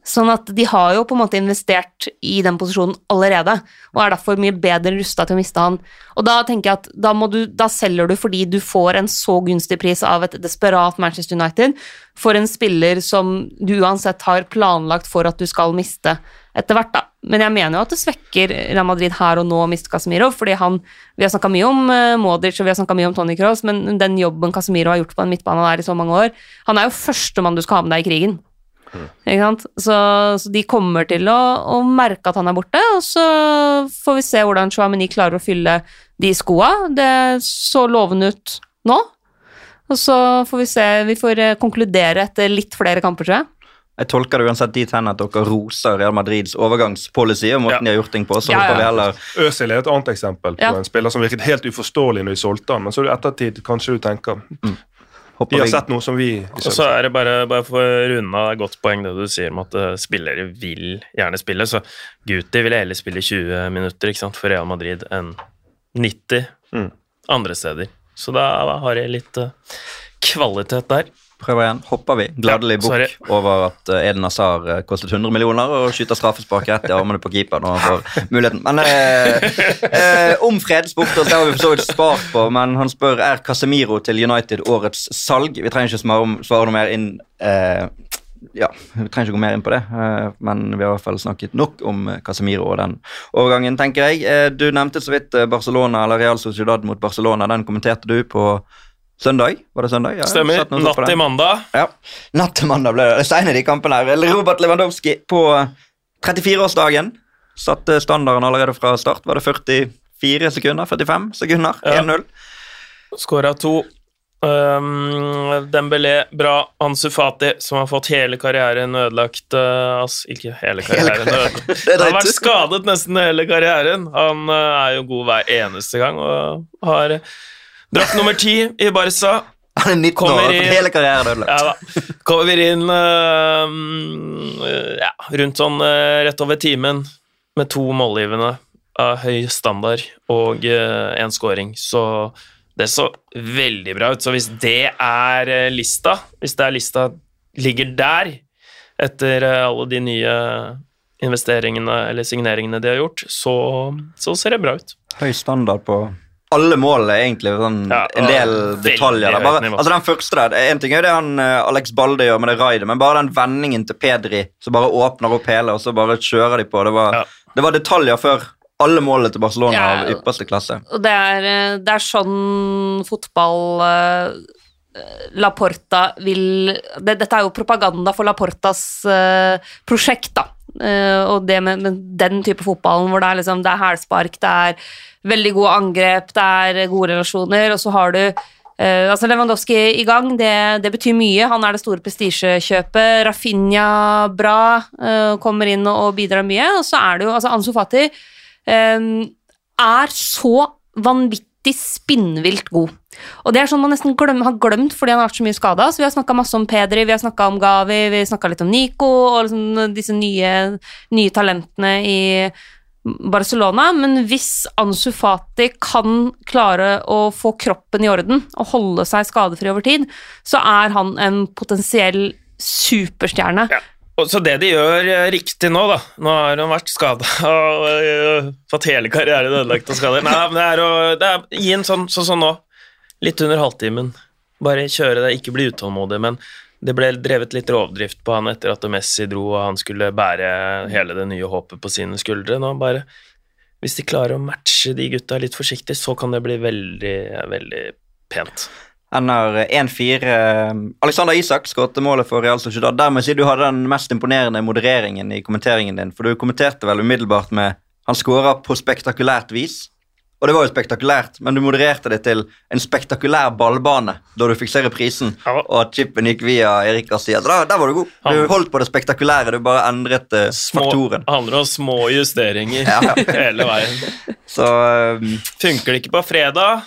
Sånn at de har jo på en måte investert i den posisjonen allerede, og er derfor mye bedre rusta til å miste han. Og da tenker jeg at da, du, da, selger du fordi du får en så gunstig pris av et desperat Manchester United for en spiller som du uansett har planlagt for at du skal miste etter hvert, da. Men jeg mener jo at det svekker Real Madrid her og nå å miste Casemiro, fordi han Vi har snakka mye om uh, Modric og vi har snakka mye om Tony Cross, men den jobben Casemiro har gjort på en midtbane der i så mange år Han er jo førstemann du skal ha med deg i krigen. Ikke sant? Så, så, de kommer til å, å, merke at han er borte, og så får vi se hvordan Chouameni klarer å fylle de skoa. Det så lovende ut nå. Og så får vi se Vi får eh, konkludere etter litt flere kamper, tror jeg. Jeg tolker det uansett dit hen at dere roser Real Madrids overgangspolicy og måten ja. de har gjort ting på. så ja, ja. heller... Øzil er et annet eksempel på en spiller som virket helt uforståelig når de solgte han, men så i ettertid kanskje du tenker mm. De har sett noe som vi Og så er det bare, bare for å runde av godt poeng det du sier om at uh, spillere vil gjerne spille. Så Guti ville heller spille 20 minutter ikke sant, for Real Madrid enn 90 mm. andre steder. Så da har jeg litt uh, kvalitet der. Prøver igjen. Hopper vi gladelig bukk over at eh, Eden Hazar eh, kostet 100 millioner og skyter straffespark rett i armene på keeper når han får [laughs] muligheten. Men eh, eh, om fredsborter har vi for så vidt spart på, men han spør er Casemiro til United årets salg. Vi trenger ikke svare, svare noe mer inn eh, ja, Vi trenger ikke gå mer inn på det, eh, men vi har i hvert fall snakket nok om Casemiro og den overgangen, tenker jeg. Du nevnte så vidt Barcelona eller Real Sociedad mot Barcelona. Den kommenterte du på Søndag? Var det søndag? Ja, Stemmer. Natt til mandag. Ja, natt til mandag ble det. Seine de kampene her. Robert Lewandowski på 34-årsdagen satte standarden allerede fra start. Var det 44 sekunder? 45 sekunder? Ja. 1-0. Skåra to. Um, Dembélé, bra. Ansu Fati, som har fått hele karrieren ødelagt uh, altså, Ikke hele karrieren ødelagt. [laughs] Han har vært skadet nesten hele karrieren. Han uh, er jo god hver eneste gang og har Drakt nummer ti i Barca. Han er 19 år, inn, hele karrieren ødelagt. Ja. Kommer inn uh, ja, rundt sånn uh, rett over timen med to målgivende av høy standard og én uh, scoring. Så det så veldig bra ut. Så hvis det er lista, hvis det er lista ligger der etter alle de nye investeringene eller signeringene de har gjort, så, så ser det bra ut. Høy standard på alle målene, egentlig. Sånn, ja, en del detaljer. Bare, altså Den første der, En ting er jo det han uh, Alex Balde gjør med det raidet, men bare den vendingen til Pedri som bare åpner opp hele, og så bare kjører de på. Det var, ja. det var detaljer før alle målene til Barcelona ja, av ypperste klasse. Og det er, eh, det er sånn fotball uh, Laporta vil det, Dette er jo propaganda for Laportas uh, prosjekt, da. Og det med, med, den type fotballen hvor det er liksom, det er hælspark, det er veldig gode angrep, det er gode relasjoner, og så har du uh, altså Lewandowski i gang, det, det, betyr mye. Han er det store prestisjekjøpet. Rafinha bra, uh, kommer inn og, og, bidrar mye. Og så er det jo altså Ansu Fati uh, er så vanvittig spinnvilt god. Og det er sånn man nesten glem, har glemt fordi han har vært så mye skada. Så vi har snakka masse om Pedri, vi har snakka om Gavi, vi snakka litt om Nico og liksom disse nye, nye talentene i Barcelona, men hvis Ansu Fati kan klare å få kroppen i orden og holde seg skadefri over tid, så er han en potensiell superstjerne. Ja. Så det de gjør eh, riktig nå, da Nå har han vært skada [laughs] og uh, fått hele karrieren ødelagt av skader. Nei, men det er å det er, gi en sånn sånn som nå. Litt under halvtimen. Bare kjøre det, ikke bli utålmodig, men det ble drevet litt rovdrift på han etter at Messi dro og han skulle bære hele det nye håpet på sine skuldre. Nå bare, hvis de klarer å matche de gutta litt forsiktig, så kan det bli veldig, veldig pent. Han har 1-4. Alexander Isak skåret målet for Real Sociedad. Dermed sier du hadde den mest imponerende modereringen i kommenteringen din. For du kommenterte vel umiddelbart med han skåra på spektakulært vis. Og det var jo spektakulært, men du modererte det til en spektakulær ballbane da du fikk se reprisen, Ja. og at chipen gikk via Erik Garcia. Da, der var du god. Du holdt på det spektakulære, du bare endret små, faktoren. Det handler om små justeringer ja. [laughs] hele veien. Så um, Funker det ikke på fredag,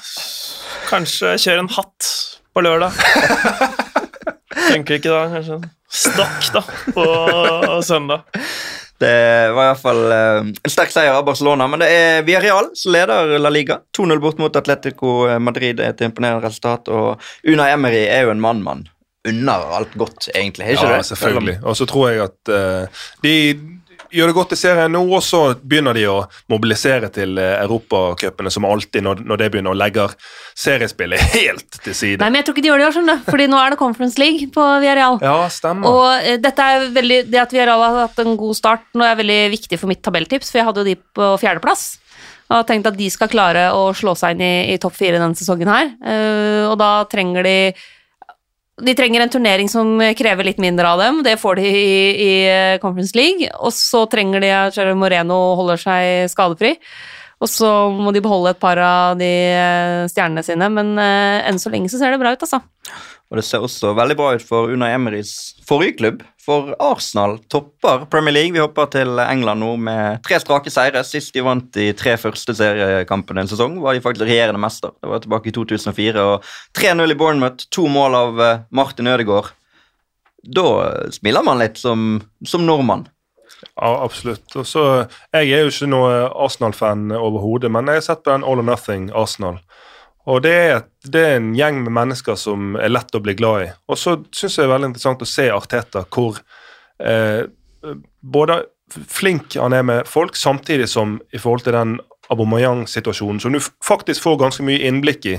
kanskje kjør en hatt på lørdag. [laughs] Funker det ikke da, kanskje en stokk da, på søndag. Det var iallfall uh, en sterk seier av Barcelona. Men det er Villarreal som leder La Liga. 2-0 bort mot Atletico Madrid er et imponerende resultat. Og Una Emery er jo en mann-mann. Unner alt godt, egentlig. Er ikke Ja, det? selvfølgelig. Og så tror jeg at uh, de gjør det godt i serien nå, og så begynner de å mobilisere til uh, europacupene, som alltid når, når det begynner, og legger seriespillet [laughs] helt til side. Nei, men jeg tror ikke de gjør det i år. Fordi nå er det Conference League på Villarreal. Ja, stemmer. Og uh, dette er veldig, det at Villarreal har hatt en god start, nå er veldig viktig for mitt tabelltips, for jeg hadde jo de på fjerdeplass. Og har tenkt at de skal klare å slå seg inn i, i topp fire denne sesongen her. Uh, og da trenger de De trenger en turnering som krever litt mindre av dem. Det får de i, i eh, Conference League. Og så trenger de at Gerard Moreno holder seg skadefri. Og så må de beholde et par av de eh, stjernene sine, men eh, enn så lenge så ser det bra ut, altså. Og det ser også veldig bra ut for Una Emerys forrige klubb. For Arsenal topper Premier League. Vi hopper til England nå med tre strake seire. Sist de vant de tre første seriekampene en sesong, var de faktisk regjerende mester. Det var tilbake i 2004. og 3-0 i Bournemouth, to mål av eh, Martin Ødegaard. Da smiler man litt som, som nordmann. Ja, absolutt. Og så, Jeg er jo ikke noe Arsenal-fan overhodet, men jeg har sett på den All or Nothing Arsenal. Og det er, det er en gjeng med mennesker som er lett å bli glad i. Og så syns jeg det er veldig interessant å se Arteta, hvor eh, både flink han er med folk, samtidig som i forhold til den Abomayang-situasjonen, som du faktisk får ganske mye innblikk i,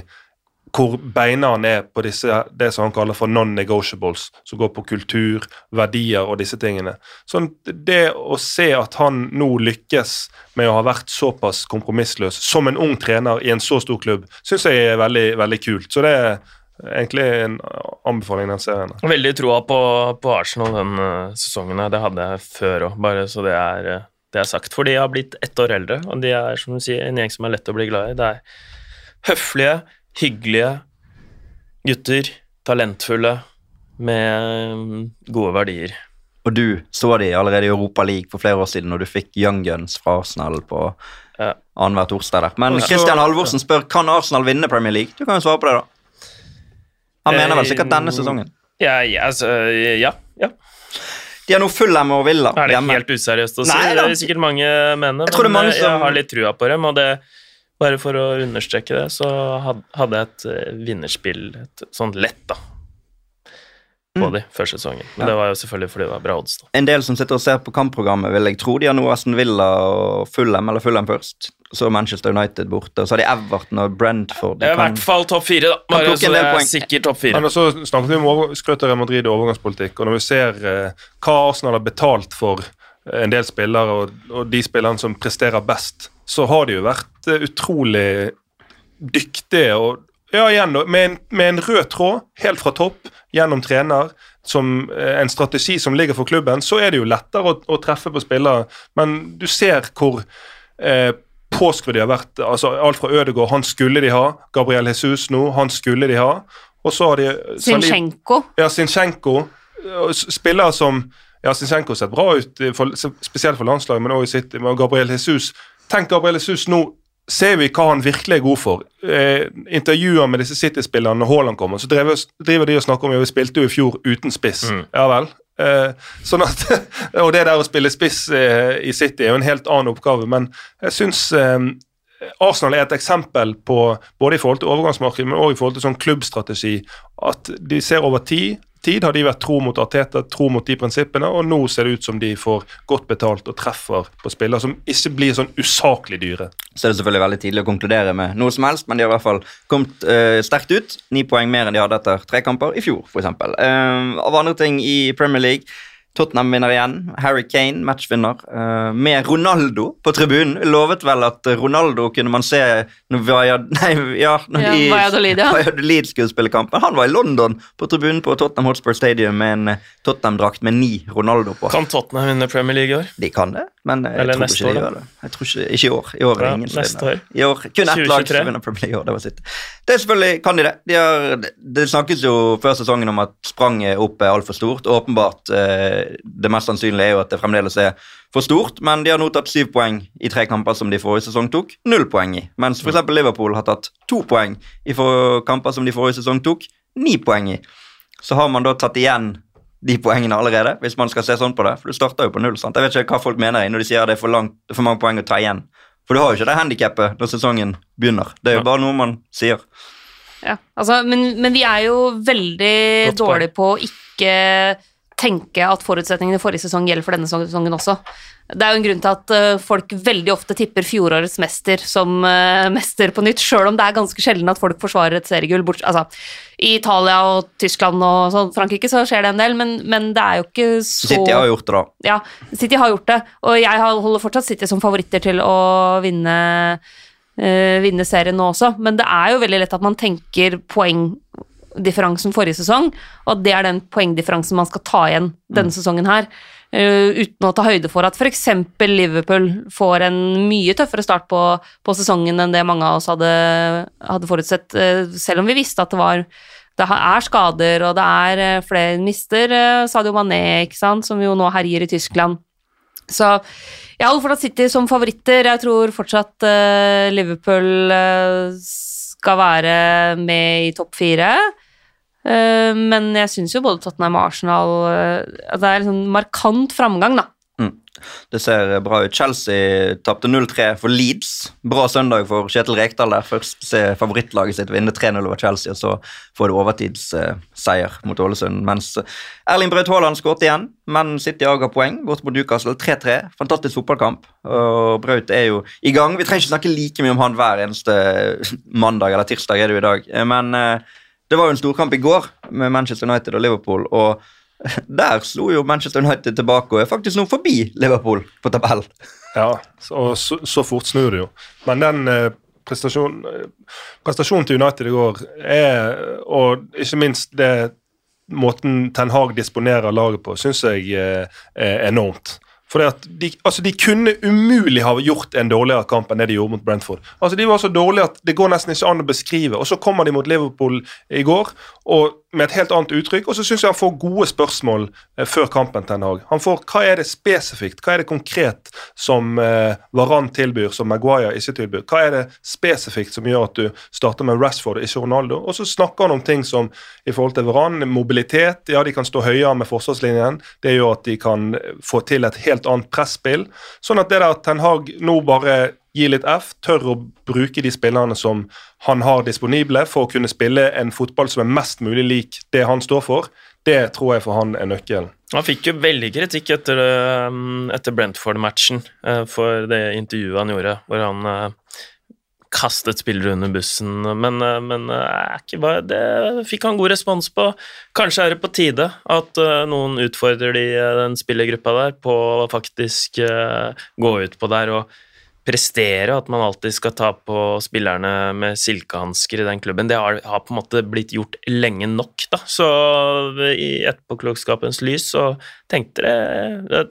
hvor beina han er på disse, det som han kaller for non-negotiables, som går på kultur, verdier og disse tingene. Sånn, det å se at han nå lykkes med å ha vært såpass kompromissløs som en ung trener i en så stor klubb, syns jeg er veldig, veldig kult. Så det er egentlig en anbefaling, den serien. Veldig troa på, på Arsenal den eh, sesongen. Det hadde jeg før òg, bare så det er, eh, det er sagt. For de har blitt ett år eldre, og de er som du sier, en gjeng som er lett å bli glad i. Det er høflige, hyggelige gutter, talentfulle, med mm, gode verdier. Og du så de allerede i Europa League for flere år siden, når du fikk Young Guns fra Arsenal på Ja. annenhver torsdag der. Men Christian Halvorsen spør kan Arsenal vinne Premier League. Du kan jo svare på det, da. Han mener vel sikkert denne sesongen. Ja, ja, altså, ja, ja. De har nå Fulham og Villa Er det hjemme. helt useriøst å si? Nei, det er sikkert mange mener, Jeg men mange eh, som- jeg har litt trua på dem. Og det, bare for å understreke det, så hadde jeg et eh, vinnerspill, et sånn lett, da, på Mm. de før sesongen. Men Ja. det var jo selvfølgelig fordi det var bra odds, da. En del som sitter og ser på kampprogrammet, vil jeg tro. De har noe Aston Villa og Fulham, eller Fulham først. Så Manchester United borte. Og så har de Everton og Brentford. De Det er i hvert fall topp fire, da. Bare så det er sikkert topp fire. Men så snakket vi om skrøt av Real Madrid og overgangspolitikk, og når vi ser eh, hva Arsenal har betalt for eh, en del spillere, og, og de spillerne som presterer best, så har det jo vært utrolig dyktige. og ja, igjen, da, med en, med en rød tråd helt fra topp gjennom trener, som eh, en strategi som ligger for klubben, så er det jo lettere å, å treffe på spillere. Men du ser hvor eh, påskrudd de har vært. altså Alt fra Ødegaard, han skulle de ha. Gabriel Jesus nå, han skulle de ha. Og så har de Sinchenko. Ja, Sinchenko. Spillere som Ja, Sinchenko har sett bra ut, for, spesielt for landslaget, men også i City. Gabriel Jesus Tenk Gabriel Jesus nå ser vi hva han virkelig er god for. Eh, intervjuer med disse City-spillerne når Haaland kommer, så driver, driver de og snakker om ja, vi spilte jo i fjor uten spiss. Mm. Ja vel. Eh, sånn at, [laughs] og det der å spille spiss eh, i City er jo en helt annen oppgave, men jeg syns eh, Arsenal er et eksempel på, både i forhold til overgangsmarkedet, men også i forhold til sånn klubbstrategi, at de ser over tid. Tid har de vært tro mot Arteta, tro mot de prinsippene, og nå ser det ut som de får godt betalt og treffer på spillere som ikke blir sånn usaklig dyre. Så er det selvfølgelig veldig tidlig å konkludere med noe som helst, men de har i hvert fall kommet uh, sterkt ut. Ni poeng mer enn de hadde etter tre kamper i fjor, f.eks. Uh, av andre ting i Premier League Tottenham vinner igjen. Harry Kane, matchvinner. eh, med Ronaldo på tribunen. Lovet vel at Ronaldo kunne man se når Vajad... [laughs] Nei, ja, når Ja, de Valladolid, ja. [laughs] Valladolid skulle spille kampen. Han var i London på tribunen på Tottenham Hotspur Stadium med en eh, Tottenham-drakt med ni Ronaldo på. Kan Tottenham vinne Premier League i år? De kan det, men jeg Eller tror neste ikke år, de gjør det. Jeg tror ikke, ikke i år. I år er det Ja, ingen som neste vinner. år. I år, kun ett lag som vinner Premier League i år. Det var sitt. Det er selvfølgelig kan de det. De har, det snakkes jo før sesongen om at spranget opp er altfor stort. Åpenbart, eh, det mest sannsynlige er jo at det fremdeles er for stort, men de har nå tatt syv poeng i tre kamper som de forrige sesong tok null poeng i. Mens f.eks. Liverpool har tatt to poeng i kamper som de forrige sesong tok ni poeng i. Så har man da tatt igjen de poengene allerede, hvis man skal se sånn på det. For du starter jo på null. sant? Jeg vet ikke hva folk mener når de sier det er for, langt, for mange poeng å ta igjen. For du har jo ikke det handikappet når sesongen begynner. Det er jo bare noe man sier. Ja, altså, men, men vi er jo veldig dårlige på å ikke tenke at forutsetningene i forrige sesong gjelder for denne sesongen også. Det er jo en grunn til at eh, folk veldig ofte tipper fjorårets mester som eh, mester på nytt, sjøl om det er ganske sjelden at folk forsvarer et seriegull. Bort, altså, I Italia og Tyskland og sånn, Frankrike så skjer det en del, men, men det er jo ikke så City har gjort det, da. ja, City har gjort det, og jeg holder fortsatt City som favoritter til å vinne, øh, vinne serien nå også, men det er jo veldig lett at man tenker poengdifferansen forrige sesong, og at det er den poengdifferansen man skal ta igjen denne sesongen her, Uh, uten å ta høyde for at f.eks. Liverpool får en mye tøffere start på, på sesongen enn det mange av oss hadde, hadde forutsett, uh, selv om vi visste at det var det er skader, og det er eh, flere mister Sadio Mané, ikke sant, som jo nå herjer i Tyskland. Så jeg holder fortsatt City som favoritter. Jeg tror fortsatt Liverpool skal være med i topp fire. Eh, men jeg syns jo både Tottenham og Arsenal eh, at Det er liksom markant framgang, da. Det ser bra ut. Chelsea tapte 0-3 for Leeds. Bra søndag for Kjetil Rekdal der. Først se favorittlaget sitt vinne 3-0 over Chelsea, og så får det overtidsseier mot Ålesund. Mens Erling Braut Haaland skåret igjen, men City aga poeng bort mot Newcastle 3-3. Fantastisk fotballkamp. Og Braut er jo i gang. Vi trenger ikke snakke like mye om han hver eneste mandag eller tirsdag, er det jo i dag. Men eh, det var jo en storkamp i går med Manchester United og Liverpool. og [laughs] der slo jo Manchester United tilbake og er faktisk nå forbi Liverpool på tabell. [laughs] Ja, og så, så fort snur det jo. Men den eh, eh, prestasjonen til United i går er, og ikke minst det måten Ten Hag disponerer laget på, syns jeg eh, er enormt. For de, altså de kunne umulig ha gjort en dårligere kamp enn det de gjorde mot Brentford. Altså De var så dårlige at det går nesten ikke an å beskrive. Og så kommer de mot Liverpool i går og med et helt annet uttrykk, og så syns jeg han får gode spørsmål eh, før kampen. Ten Hag. Han får hva er det spesifikt, hva er det konkret som eh, Varan tilbyr, som Maguire ikke tilbyr. Hva er det spesifikt som gjør at du starter med Rashford og ikke Ronaldo? Og så snakker han om ting som i forhold til Varan, mobilitet. Ja, de kan stå høyere med forsvarslinjen. Det gjør at de kan få til et helt annet presspill. Sånn at det der at Ten Hag nå bare gir litt F, tør å bruke de spillerne som han har disponible for å kunne spille en fotball som er mest mulig lik det han står for, det tror jeg for han er nøkkelen. Han fikk jo veldig kritikk etter, um, etter Brentford-matchen eh, for det intervjuet han gjorde, hvor han eh, kastet spillere under bussen. Men, eh, men bare, det fikk han god respons på. Kanskje er det på tide at noen utfordrer de, den spillergruppa der på å faktisk gå ut på der og prestere, at man alltid skal ta på spillerne med silkehansker i den klubben. Det har, har på en måte blitt gjort lenge nok, da. Så i etterpåklokskapens lys så tenkte det,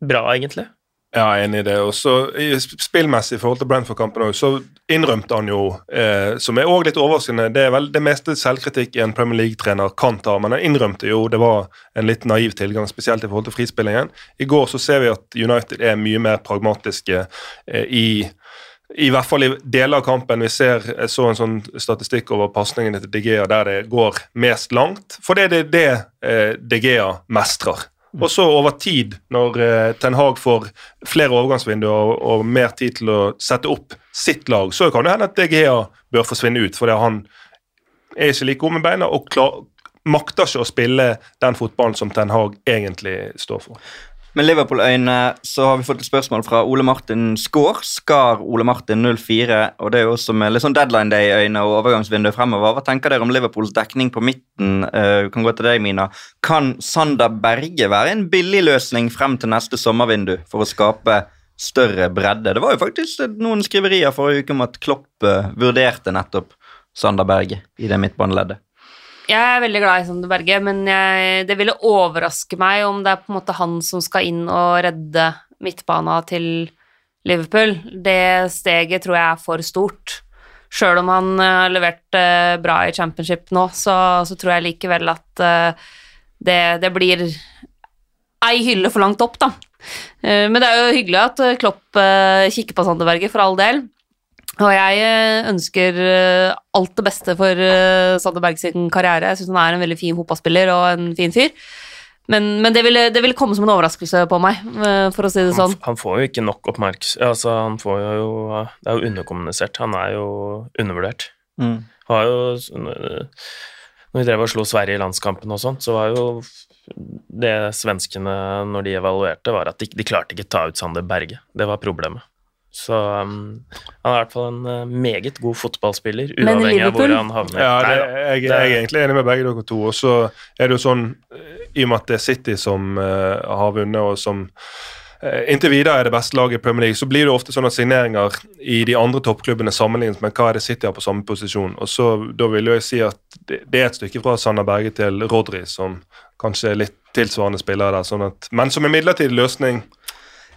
bra, egentlig. Ja, jeg er enig i det. Og så Spillmessig i forhold til Brentford-kampen så innrømte han jo, eh, som er også litt overraskende Det er vel det meste selvkritikk en Premier League-trener kan ta, men han innrømte jo det var en litt naiv tilgang, spesielt i forhold til frispillingen. I går så ser vi at United er mye mer pragmatiske eh, i i hvert fall i deler av kampen. Vi ser, jeg så en sånn statistikk over pasningene til De Gea der det går mest langt. For det er det, det eh, De Gea mestrer. Og så over tid, når eh, Ten Hag får flere overgangsvinduer og mer tid til å sette opp sitt lag, så kan det hende at DGA bør forsvinne ut, fordi han er ikke like god med beina og klar, makter ikke å spille den fotballen som Ten Hag egentlig står for. Med Liverpool-øyne så har vi fått et spørsmål fra Ole Martin Skaar. Skar Ole Martin 04. Og det er jo også med litt sånn deadline day-øyne og overgangsvindu fremover. Hva tenker dere om Liverpools dekning på midten? Uh, kan gå til deg, Mina. Kan Sander Berge være en billig løsning frem til neste sommervindu for å skape større bredde? Det var jo faktisk noen skriverier forrige uke om at Klopp uh, vurderte nettopp Sander Berge i det midtbaneleddet. Jeg er veldig glad i Sander Berge, men jeg, det ville overraske meg om det er på en måte han som skal inn og redde midtbana til Liverpool. Det steget tror jeg er for stort. Sjøl om han eh, har levert uh, bra i championship nå, så, så tror jeg likevel at uh, det, det, blir ei hylle for langt opp, da. Men det er jo hyggelig at Klopp kikker på Sander Berge, for all del. Og jeg eh, ønsker eh, alt det beste for eh, Sander Berg sin karriere. Jeg syns han er en veldig fin fotballspiller og en fin fyr. Men, men det, ville, det, ville, komme som en overraskelse på meg, for å si det sånn. Han, han får jo ikke nok oppmerksomhet altså, han får jo, Det er jo underkommunisert. Han er jo undervurdert. Mm. Har jo Når vi drev og slo Sverige i landskampen og sånt, så var jo det svenskene, når de evaluerte, var at de, de klarte ikke ta ut Sander Berge. Det var problemet. Så um, han er i hvert fall en uh, meget god fotballspiller, uavhengig av hvor han havner. Ja, det, jeg, jeg, er egentlig enig med begge dere to. Og så er det jo sånn, i og med at det er City som uh, har vunnet, og som uh, inntil videre er det beste laget i Premier League, så blir det ofte sånn at signeringer i de andre toppklubbene sammenlignes med hva er det City har på samme posisjon. Og så Da vil jeg si at det, det er et stykke fra Sander Berge til Rodri, som kanskje er litt tilsvarende spillere der. sånn at, men som en midlertidig løsning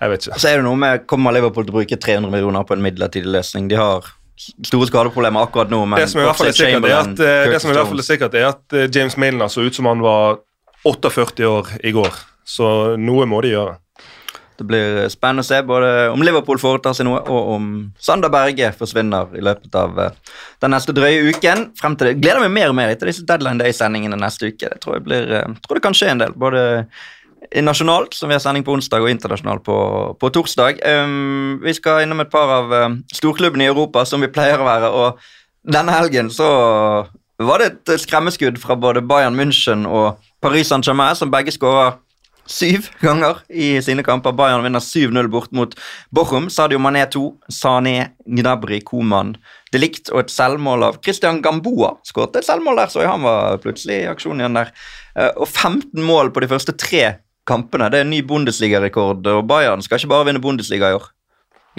jeg vet ikke. Så er det noe med, Kommer Liverpool til å bruke 300 millioner på en midlertidig løsning? De har store skadeproblemer akkurat nå. Men det som i hvert fall er sikkert, er at, eh, det som i hvert fall er sikkert er at eh, James Milner så ut som han var 48 år i går. Så noe må de gjøre. Det blir spennende å se både om Liverpool foretar seg noe, og om Sander Berge forsvinner i løpet av eh, den neste drøye uken. Frem til det. Gleder meg mer og mer etter disse Deadline Day-sendingene neste uke. Det tror jeg blir, tror det kan skje en del. både nasjonalt, som vi har sending på onsdag, og internasjonalt på, på torsdag. Um, vi skal innom et par av um, storklubbene i Europa, som vi pleier å være. og Denne helgen så var det et skremmeskudd fra både Bayern München og Paris Saint-Germain, som begge skåra syv ganger i sine kamper. Bayern vinner 7-0 bort mot Bochum. Sadio Mané 2, Sané, Gnabry, Koman det likt og et selvmål av Christian Gamboa. Skåret et selvmål der, så han var plutselig i aksjon igjen der. Uh, og 15 mål på de første tre kampene. Det er en ny Bundesliga-rekord, og Bayern skal ikke bare vinne Bundesliga i år.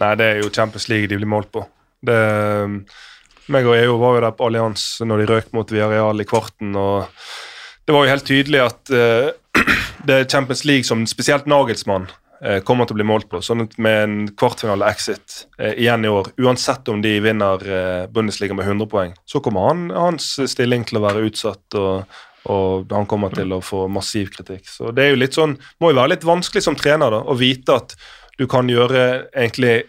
Nei, det er jo Champions League de blir målt på. Det, meg og EU var jo der på Allians når de røk mot Villarreal i kvarten, og det var jo helt tydelig at uh, [clears throat] det er Champions League som spesielt Nagelsmann uh, kommer til å bli målt på. sånn at Med en kvartfinale-exit uh, igjen i år, uansett om de vinner Bundesliga med 100 poeng, så kommer han, hans stilling til å være utsatt. og og han kommer til å få massiv kritikk. Så det er jo litt sånn, må jo være litt vanskelig som trener da, å vite at du kan gjøre egentlig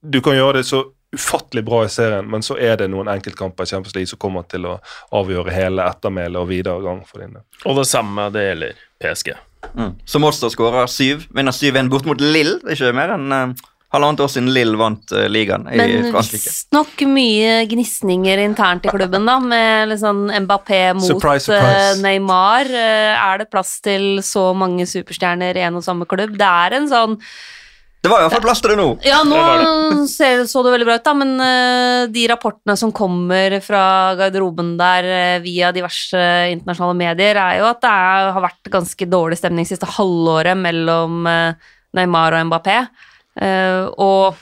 Du kan gjøre det så ufattelig bra i serien, men så er det noen enkeltkamper i Champions League som kommer til å avgjøre hele ettermælet og videre gang for dine. Og det samme det gjelder PSG. Mm. Så også skårer syv. Vinner 7-1 bort mot Lill. Det er ikke mer enn uh, halvannet år siden Lill vant uh, ligaen i Men Frankrike. Men visstnok mye gnisninger internt i klubben, da, med liksom Mbappé mot surprise, surprise. Uh, Neymar. Uh, er det plass til så mange superstjerner i en og samme klubb? Det er en sånn det var i hvert fall plass til det nå. Ja, nå det [laughs] ser, så det veldig bra ut, da, men uh, de rapportene som kommer fra garderoben der uh, via diverse internasjonale medier, er jo at det er, har vært ganske dårlig stemning siste halvåret mellom uh, Neymar og Mbappé. Uh, og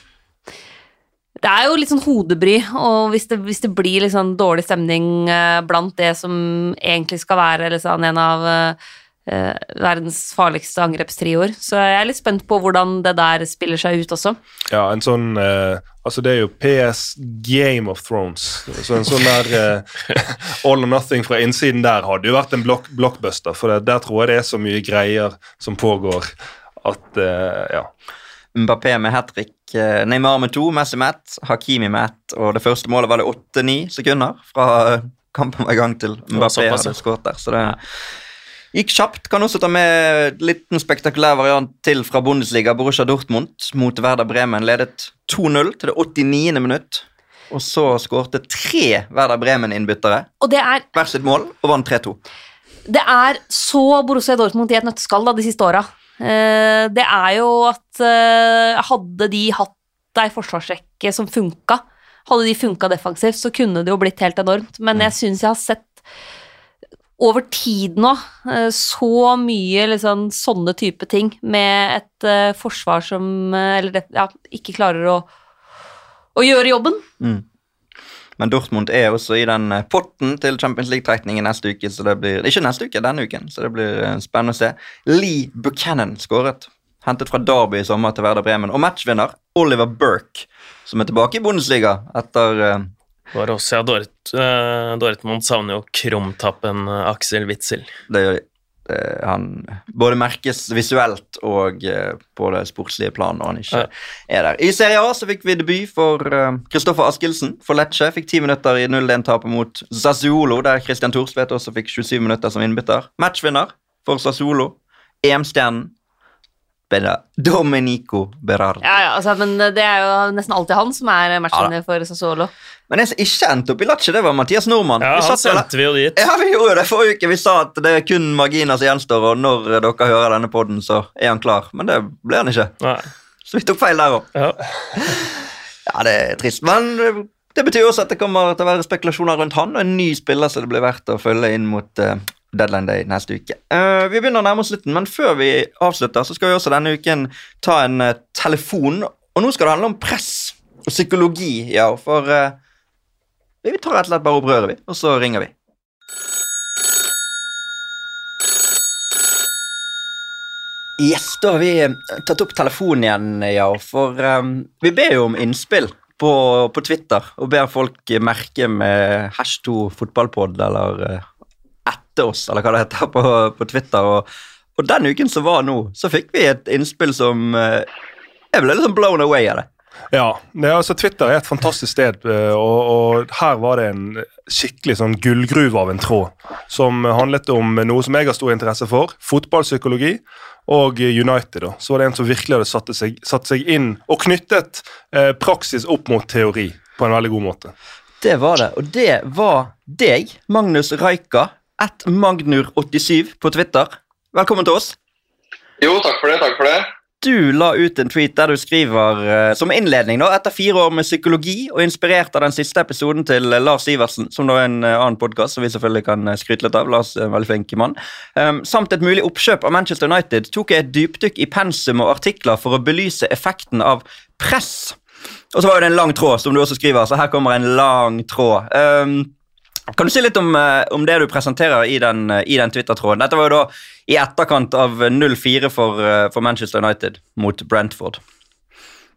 det er jo litt sånn hodebry, og hvis det, hvis det blir litt sånn dårlig stemning uh, blant det som egentlig skal være liksom, en av uh, verdens farligste angrepstrioer, så jeg er litt spent på hvordan det der spiller seg ut også. Ja, en sånn Altså, det er jo PS Game of Thrones, så en sånn der All or Nothing fra innsiden der hadde jo vært en block, blockbuster, for det, der tror jeg det er så mye greier som pågår at Ja. Mbappé med hat trick, eh, Neymar med to, Messi med ett, Hakimi med ett. Og det første målet var det åtte-ni sekunder fra eh, kampen var i gang til Mbappé hadde skåret der. Så det gikk kjapt. Kan også ta med liten spektakulær variant til fra Bundesliga. Borussia Dortmund mot Werder Bremen ledet 2-0 til det 89. minutt. Og så skårte tre Werder Bremen-innbyttere hvert sitt mål og vant 3-2. Det er så Borussia Dortmund i et nøtteskall da, de siste åra. Eh, det er jo at eh, hadde de hatt ei forsvarsrekke som funka, hadde de funka defensivt, så kunne det jo blitt helt enormt. Men jeg syns jeg har sett over tid nå eh, så mye liksom, sånne type ting med et forsvar som Eller ja, ikke klarer å, å gjøre jobben. Mm. Men Dortmund er også i den eh, potten til Champions League-trekningen neste uke. så det blir, Ikke neste uke, denne uken, så det blir eh, spennende å se. Lee Buchanan skåret. Hentet fra Derby i sommer til Werder Bremen. Og matchvinner Oliver Burke, som er tilbake i Bundesliga etter eh, Borussia Dort, uh, Dortmund savner jo krumtappen uh, Aksel Witzel. Det gjør de. Det, han både merkes visuelt og eh, på det sportslige plan når han ikke er der. I Serie A så fikk vi debut for Kristoffer Askildsen for Lecce. Fikk 10 minutter i 0-1-tapet mot Sassuolo, der Christian Thorsvedt også fikk 27 minutter som innbytter. Matchvinner for Sassuolo. EM-stjernen Domenico Berardi. Ja, ja, altså, men det er jo nesten alltid han som er matchvinner for Sassuolo. Men en som ikke endte opp i Lecce, det var Mathias Nordmann. Ja, han satt sendte vi jo dit. Ja, vi gjorde det forrige uke. Vi sa at det er kun marginer som gjenstår, og når dere hører denne podden, så er han klar. Men det ble han ikke. Nei. Så vi tok feil der òg. Ja. Ja, det er trist. Men det betyr også at det kommer til å være spekulasjoner rundt han, og en ny spiller som det blir verdt å følge inn mot eh, deadline day neste uke. Uh, vi begynner å nærme oss slutten, men før vi avslutter, så skal vi også denne uken ta en uh, telefon. Og nå skal det handle om press og psykologi, ja, for uh, vi tar rett og slett bare opp røret, vi, og så ringer vi. Yes, da har vi tatt opp telefonen igjen, ja, for um, vi ber jo om innspill på, på Twitter, og ber folk merke med hashtag fotballpod, eller eh, oss, eller hva det heter, på, på Twitter. Og, og den uken som var nå, så fikk vi et innspill som eh, Jeg ble litt sånn blown away av det. Ja, altså Twitter er et fantastisk sted, eh, og, og her var det en skikkelig sånn gullgruve av en tråd som handlet om noe som jeg har stor interesse for, fotballpsykologi og United. Da. Så var det en som virkelig hadde satt seg, satt seg inn og knyttet eh, praksis opp mot teori på en veldig god måte. Det var det, og det var deg, Magnus Raika, at Magnur87 på Twitter. Velkommen til oss. Jo, takk for det. takk for det. Du la ut en tweet der du skriver eh, som innledning da, etter fire år med psykologi og inspirert av den siste episoden til eh, Lars Iversen, som da er en eh, annen podkast som vi selvfølgelig kan skryte litt av. Lars er en veldig flink mann. Um, samt et mulig oppkjøp av Manchester United tok jeg et dypdykk i pensum og artikler for å belyse effekten av press. Og så var det en lang tråd, som du også skriver, så her kommer en lang tråd. Um, kan du si litt om, eh, om det du presenterer i den, eh, den Twitter-tråden? Dette var jo da i etterkant av 0-4 for, eh, for Manchester United mot Brentford.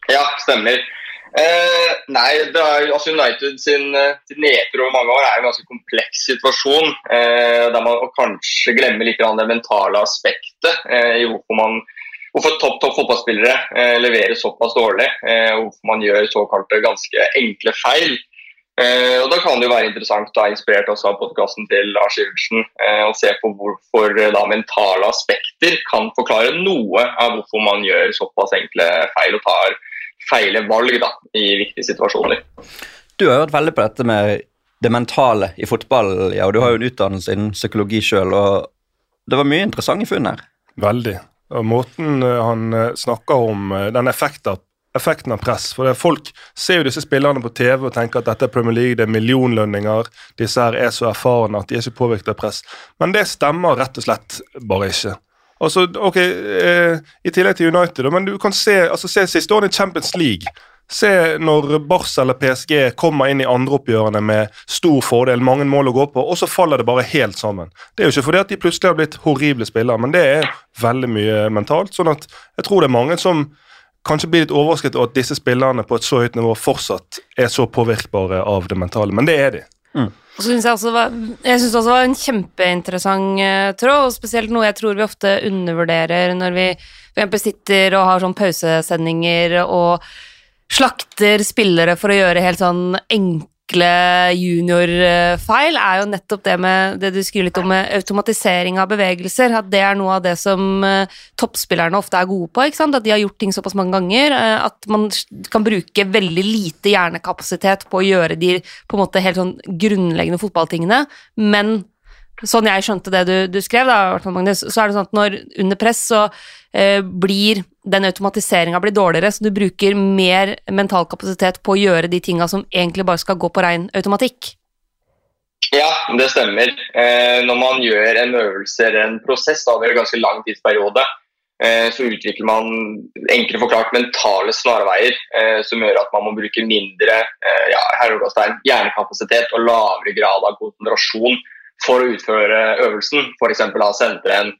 Ja, stemmer. Eh, nei, er, altså United sin, sin nedtur over mange år er en ganske kompleks situasjon. Eh, der man kanskje glemmer litt det mentale aspektet eh, i hvorfor man hvorfor topp topp fotballspillere eh, leverer såpass dårlig, eh, hvorfor man gjør såkalte ganske enkle feil. Eh, og Da kan det jo være interessant, da, inspirert også av podkasten til Lars Iversen, eh, å se på hvorfor eh, da mentale aspekter kan forklare noe av hvorfor man gjør såpass enkle feil og tar feile valg da, i viktige situasjoner. Du har hørt veldig på dette med det mentale i fotball, ja, og du har jo en utdannelse innen psykologi sjøl, og det var mye interessante funn her. Veldig. Og måten eh, han eh, snakker om den effekten, effekten av press. For det, Folk ser jo disse spillerne på TV og tenker at dette er Premier League, det er millionlønninger, disse her er så erfarne at de er ikke påvirket av press. Men det stemmer rett og slett bare ikke. Altså, ok, eh, I tillegg til United, men du kan se, altså, se siste årene i Champions League. Se når Barca eller PSG kommer inn i andreoppgjørene med stor fordel, mange mål å gå på, og så faller det bare helt sammen. Det er jo ikke fordi at de plutselig har blitt horrible spillere, men det er veldig mye mentalt. sånn at jeg tror det er mange som kanskje blir litt overrasket over at disse spillerne på et så høyt nivå fortsatt er så påvirkbare av det mentale, men det er de. Mm. synes jeg også var, jeg også det var en kjempeinteressant eh, tråd, og spesielt noe jeg tror vi ofte undervurderer når vi for eksempel sitter og har sånn pausesendinger og slakter spillere for å gjøre helt sånn enkle juniorfeil, er jo nettopp det med det du skriver litt om med automatisering av bevegelser. At det er noe av det som eh, toppspillerne ofte er gode på. At de har gjort ting såpass mange ganger. eh, At man kan bruke veldig lite hjernekapasitet på å gjøre de på en måte helt sånn grunnleggende fotballtingene, men sånn jeg skjønte det du, du skrev, da, Magnus, så er det sånn at når under press så eh, blir den automatiseringa dårligere, så du bruker mer mental kapasitet på å gjøre de tinga som egentlig bare skal gå på rein automatikk. Ja, det stemmer. Eh, når man gjør en øvelse eller en prosess over en ganske lang tidsperiode, eh, så utvikler man enkelt forklart mentale snarveier eh, som gjør at man må bruke mindre eh, ja, hjernekapasitet og lavere grad av konsentrasjon for å utføre øvelsen. F.eks. sentre en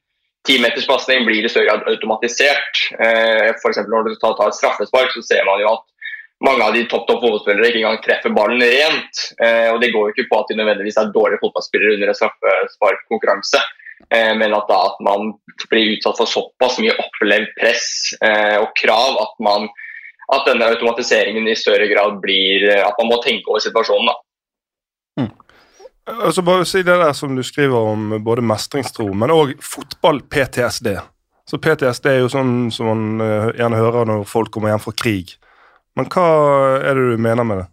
timeterspasning blir i større grad automatisert. Eh, F.eks. når du tar et straffespark, så ser man jo at mange av de topp topp fotballspillere ikke engang treffer ballen rent. Eh, og Det går jo ikke på at de nødvendigvis er dårlige fotballspillere under en straffesparkkonkurranse, eh, men at, da, at man blir utsatt for såpass mye opplevd press og krav at, man, at denne automatiseringen i større grad blir At man må tenke over situasjonen. da. Mm. Altså bare si det der som du skriver om både mestringstro, men òg fotball-PTSD. Så PTSD er jo sånn som man uh, gjerne hører når folk kommer hjem fra krig. Men hva er det du mener med det?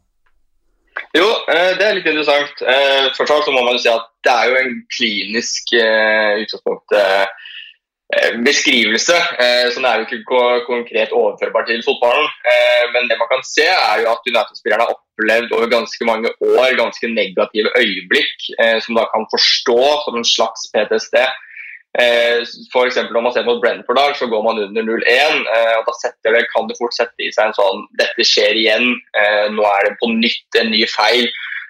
Jo, eh, det er litt interessant. Eh, først og fremst må man jo si at det er jo en klinisk eh, utgangspunkt beskrivelse. Så den er jo ikke konkret overførbar til fotballen. Men det man kan se, er jo at United-spillerne opplevd over ganske mange år ganske negative øyeblikk, som da kan forstå som en slags PTSD. Eh, F.eks. når man ser mot Brentford, dag, så går man under 0-1. Eh, og Da det, kan det fort sette i seg en sånn Dette skjer igjen. Eh, nå er det på nytt en ny feil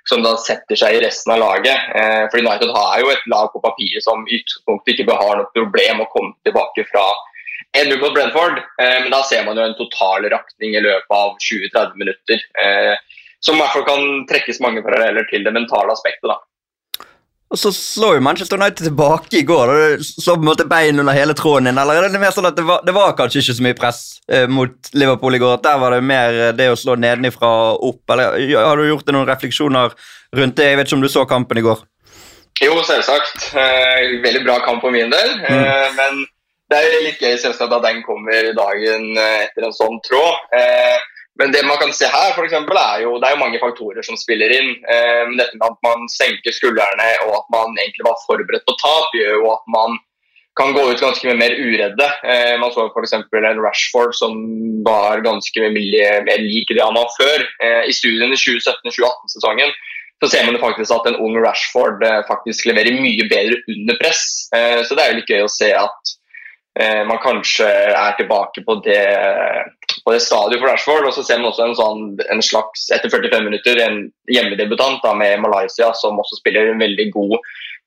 som da setter seg i resten av laget. Eh, for United har jo et lag på papiret som i utgangspunktet ikke har noe problem å komme tilbake fra 1-0 mot Brentford. Eh, men da ser man jo en total rakning i løpet av 20-30 minutter. Eh, som i hvert fall kan trekkes mange paralleller til det mentale aspektet. da. Og så slår jo Manchester United tilbake i går. og Slår på en måte bein under hele tråden din. Eller er det mer sånn at det var, det var kanskje ikke så mye press eh, mot Liverpool i går? at Der var det mer eh, det å slå nedenifra og opp? Eller Har du gjort noen refleksjoner rundt det? Jeg vet ikke om du så kampen i går? Jo, selvsagt. Eh, veldig bra kamp for min del. Mm. Eh, men det er litt gøy selvsagt at den kommer dagen eh, etter en sånn tråd. Eh, men det man kan se her, for eksempel, er jo, det er jo mange faktorer som spiller inn. Eh, dette med at man senker skuldrene og at man egentlig var forberedt på tap, gjør jo at man kan gå ut ganske mer uredde. Eh, man så f.eks. en Rashford som var ganske mye mer lik det han var før. Eh, I studien i 2017-2018-sesongen så ser man faktisk at en ung Rashford eh, faktisk leverer mye bedre under press. Eh, så det er jo litt gøy å se at man kanskje er tilbake på det, på det stadiet for Rashford. Og så ser man også en, sånn, en slags, etter 45 minutter, en hjemmedebutant da, med Malaysia som også spiller en veldig god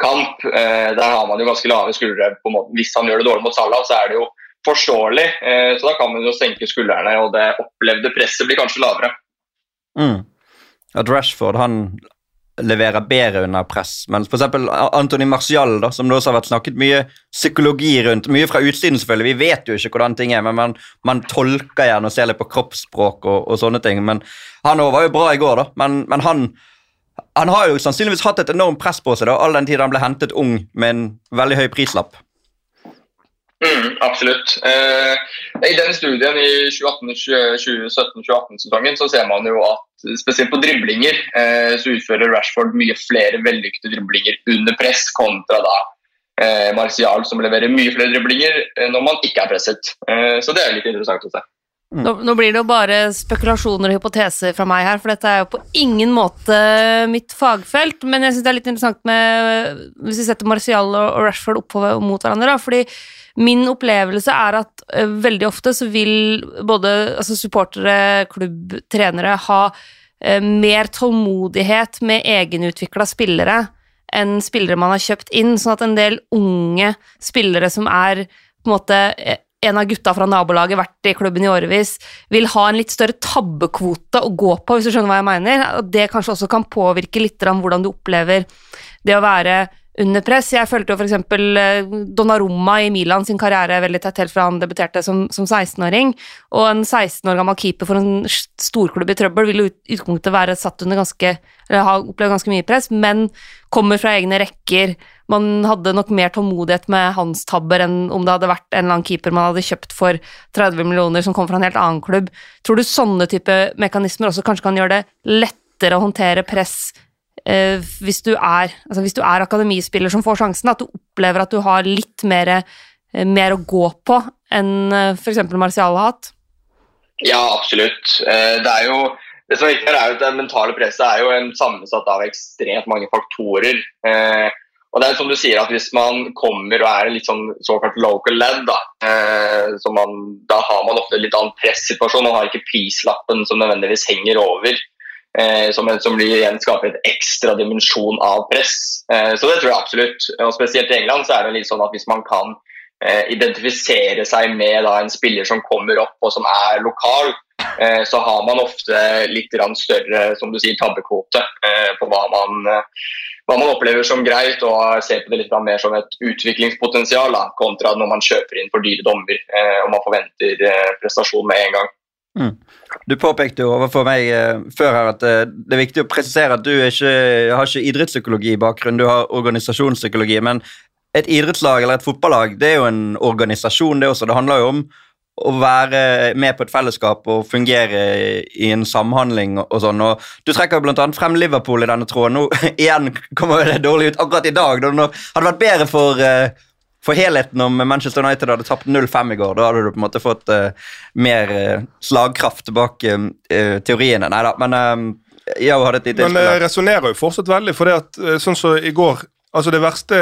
kamp. Eh, der har man jo ganske lave skuldre. på måten. Hvis han gjør det dårlig mot Salah, så er det jo forståelig. Eh, så da kan man jo senke skuldrene, og det opplevde presset blir kanskje lavere. Mm. At Rashford han leverer bedre under press. Men f.eks. Antony Marcial, da, som det også har vært snakket mye psykologi rundt. Mye fra utsiden, selvfølgelig. Vi vet jo ikke hvordan ting er, men man, man tolker gjerne og ser litt på kroppsspråk og, og sånne ting. Men Han var jo bra i går, da. Men, men han, han, har jo sannsynligvis hatt et enormt press på seg da, all den tid han ble hentet ung med en veldig høy prislapp. Mm, absolutt. Eh, I den studien i 2017-2018-sesongen så ser man jo at spesielt på driblinger eh, så utfører Rashford mye flere vellykkede driblinger under press kontra da eh, Martial som leverer mye flere driblinger eh, når man ikke er presset. Så det er litt interessant å se. Nå, nå, blir det jo bare spekulasjoner og hypoteser fra meg her, for dette er jo på ingen måte mitt fagfelt. Men jeg syns det er litt interessant med Hvis vi setter Martial og Rashford oppover mot hverandre, da, fordi Min opplevelse er at uh, veldig ofte så vil både altså supportere, klubb, trenere ha uh, mer tålmodighet med egenutvikla spillere enn spillere man har kjøpt inn, sånn at en del unge spillere som er på en måte eh, en av gutta fra nabolaget, vært i klubben i årevis, vil ha en litt større tabbekvote å gå på, hvis du skjønner hva jeg mener. Det kanskje også kan påvirke litt hvordan du opplever det å være under press. Jeg følte jo f.eks. Eh, Donnarumma i Milan sin karriere veldig tett helt fra han debuterte som, som 16-åring. Og en 16 år gammel keeper for en storklubb i trøbbel vil jo i utgangspunktet være satt under ganske eller ha opplevd ganske mye press, men kommer fra egne rekker. Man hadde nok mer tålmodighet med hans tabber enn om det hadde vært en eller annen keeper man hadde kjøpt for 30 millioner som kom fra en helt annen klubb. Tror du sånne type mekanismer også kanskje kan gjøre det lettere å håndtere press eh, hvis, du er, altså hvis du er akademispiller som får sjansen, at du opplever at du har litt mer, eh, mer å gå på enn eh, f.eks. Martial har hatt? Ja, absolutt. Eh, det er jo det som er viktig er jo at Det mentale presset er jo en sammensatt av ekstremt mange faktorer. Og det er som du sier at Hvis man kommer og er en litt sånn såkalt local led, da, eh, man, da har man ofte en litt annen pressituasjon. Man har ikke prislappen som nødvendigvis henger over. Eh, som, som igjen skaper et ekstra dimensjon av press. Eh, så det tror jeg absolutt. Og Spesielt i England så er det litt sånn at hvis man kan eh, identifisere seg med da, en spiller som kommer opp og som er lokal, så har man ofte litt større som du sier, tabbekvote på hva man hva man opplever som greit, og ser på det litt mer som et utviklingspotensial da, kontra når man kjøper inn for dyre dommer og man forventer prestasjon med en gang. Mm. Du påpekte jo overfor meg eh, før her at eh, det er viktig å presisere at du ikke, har ikke idrettspsykologi i bakgrunnen, du har organisasjonspsykologi. Men et idrettslag eller et fotballag det er jo en organisasjon, det også. Det handler jo om å være med på et fellesskap og fungere i en samhandling og sånn. og Du trekker jo bl.a. frem Liverpool i denne tråden. Nå [laughs] igjen kommer det dårlig ut akkurat i dag. Da hadde vært bedre for, uh, for helheten om Manchester United hadde tapt 0-5 i går. Da hadde du på en måte fått uh, mer uh, slagkraft bak teoriene. Nei da, men jeg hadde et lite Men det resonnerer jo fortsatt veldig, for det at, sånn som så i går Altså Det verste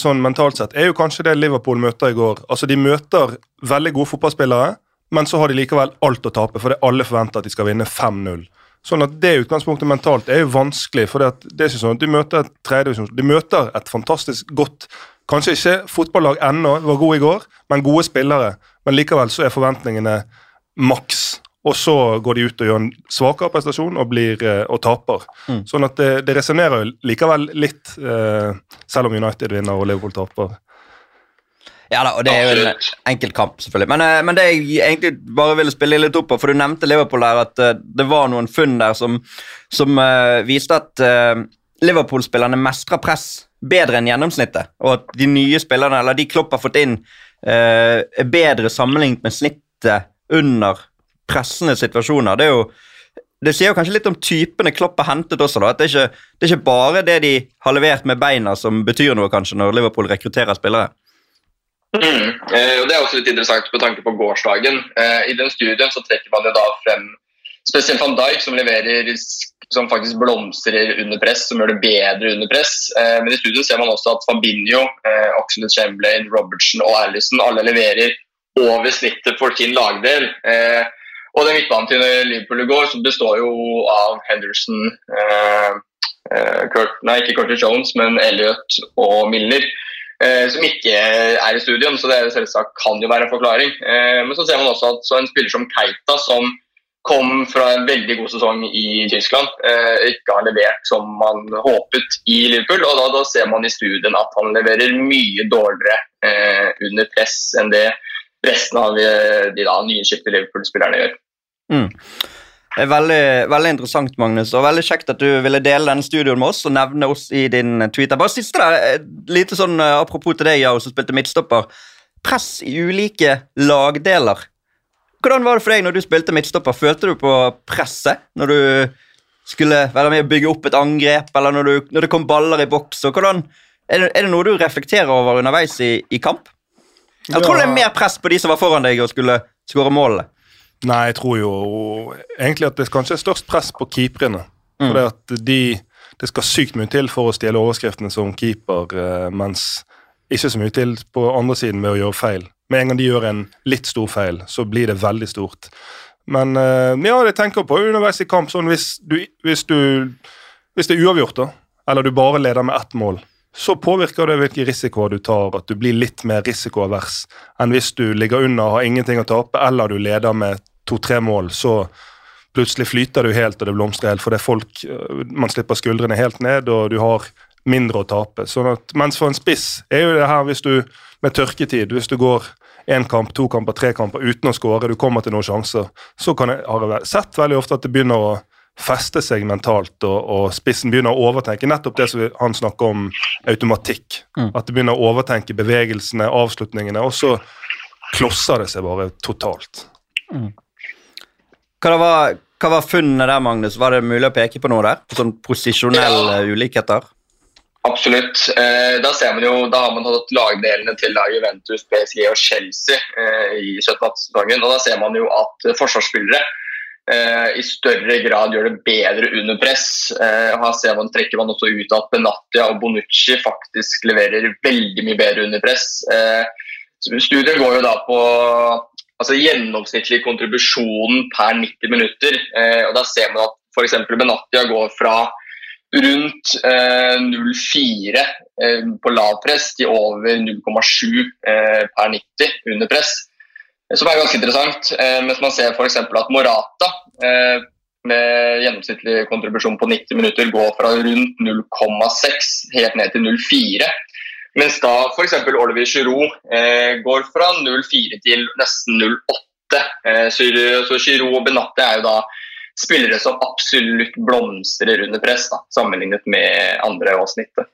sånn mentalt sett er jo kanskje det Liverpool møter i går. Altså De møter veldig gode fotballspillere, men så har de likevel alt å tape, fordi alle forventer at de skal vinne 5-0. Sånn at Det utgangspunktet mentalt er jo vanskelig. for det er ikke sånn at De møter et de møter et fantastisk godt Kanskje ikke fotballag ennå, var god i går, men gode spillere. Men likevel så er forventningene maks. Og så går de ut og gjør en svakere prestasjon og, blir, eh, og taper. Mm. Sånn at det, det resonnerer likevel litt, eh, selv om United vinner og Liverpool taper. Ja da, og det er jo en enkel kamp, selvfølgelig. Men, eh, men, det jeg egentlig bare ville spille litt opp på, for du nevnte Liverpool der, at det var noen funn der som, som uh, viste at uh, Liverpool-spillerne mestrer press bedre enn gjennomsnittet, og at de nye spillerne, eller de Klopp har fått inn, er bedre sammenlignet med snittet under pressende situasjoner. Det, er jo, det sier jo kanskje litt om typene Klopp har hentet også. da, at det er, ikke, det er ikke bare det de har levert med beina som betyr noe kanskje når Liverpool rekrutterer spillere. Mm. Eh, og Det er også litt interessant på tanke på gårsdagen. Eh, I den studien så trekker man jo da frem spesielt van Dijk, som leverer som faktisk blomstrer under press, som gjør det bedre under press. Eh, men i studien ser man også at Fabinho, eh, Oxlade Chamberlain, Robertson og Alison alle leverer over snittet for sin lagdel. Eh, og den midtbanen til Liverpool i går består jo av Henderson eh, eh, Kurt, Nei, ikke Curtis Jones, men Elliot og Milner. Eh, som ikke er i studion, så det selvsagt kan jo være en forklaring. Eh, men så ser man også at en spiller som Keita, som kom fra en veldig god sesong i Tyskland, eh, ikke har levert som man håpet i Liverpool. og Da, da ser man i studien at han leverer mye dårligere eh, under press enn det resten av eh, de da nyskilte Liverpool-spillerne gjør. Mm. Det er veldig, veldig, interessant, Magnus, og veldig kjekt at du ville dele denne studioen med oss og nevne oss i din tweet. Bare siste der, lite sånn eh, Apropos til deg, Yao, som spilte midtstopper. Press i ulike lagdeler. Hvordan var det for deg når du spilte midtstopper? Følte du på presset når du skulle være med å bygge opp et angrep, eller når, du, når det kom baller i boks? hvordan, er det, er det noe du reflekterer over underveis i, i kamp? Ja. tror det er mer press på de som var foran deg og skulle skåre målene. Nei, jeg tror jo egentlig at det kanskje er størst press på keeperne. Mm. For det at de Det skal sykt mye til for å stjele overskriftene som keeper, eh, mens ikke så mye til på andre siden med å gjøre feil. Med en gang de gjør en litt stor feil, så blir det veldig stort. Men eh, ja, jeg tenker på underveis i kamp sånn hvis, du, hvis, du, hvis det er uavgjort, da, eller du bare leder med ett mål, så påvirker det hvilke risikoer du tar, at du blir litt mer risikoavers enn hvis du ligger under og har ingenting å tape, eller du leder med to-tre mål, så plutselig flyter du helt og det blomstrer helt fordi folk, øh, man slipper skuldrene helt ned og du har mindre å tape. Sånn at, mens for en spiss er jo det her hvis du med tørketid, hvis du går én kamp, to kamper, tre kamper uten å skåre, du kommer til noen sjanser, så kan jeg, har jeg sett veldig ofte at det begynner å feste seg mentalt, og, og, spissen begynner å overtenke nettopp det som han snakker om automatikk. Mm. At det begynner å overtenke bevegelsene, avslutningene, og så klosser det seg bare totalt. Mm. Hva, var, Hva var funnene der, Magnus? Var det mulig å peke på noe der? På sånn posisjonelle Ja. ulikheter? Absolutt. Eh, da, jo, da har man hatt lagdelene til da Juventus, PSG og Chelsea eh, i 17-18-sesongen. Og da ser man jo at eh, forsvarsspillere eh, i større grad gjør det bedre under press. Eh, her ser man, trekker man også ut at Benatia og Bonucci faktisk leverer veldig mye bedre under press. Eh, Studien går jo da på altså gjennomsnittlig kontribusjon per 90 minutter. Eh, og Da ser man at f.eks. Benatia går fra rundt eh, 0,4 eh, på lav press til over 0,7 eh, per 90 under press. Eh, Som er ganske interessant. Eh, mens man ser f.eks. at Morata eh, med gjennomsnittlig kontribusjon på 90 minutter går fra rundt 0,6 helt ned til 0,4. Mens da f.eks. Olivier Giroud eh, går fra 0,4 til nesten 0,8. Eh, så, så Giroud og Benatte er jo da spillere som absolutt blomstrer under press, da, sammenlignet med andre og snittet.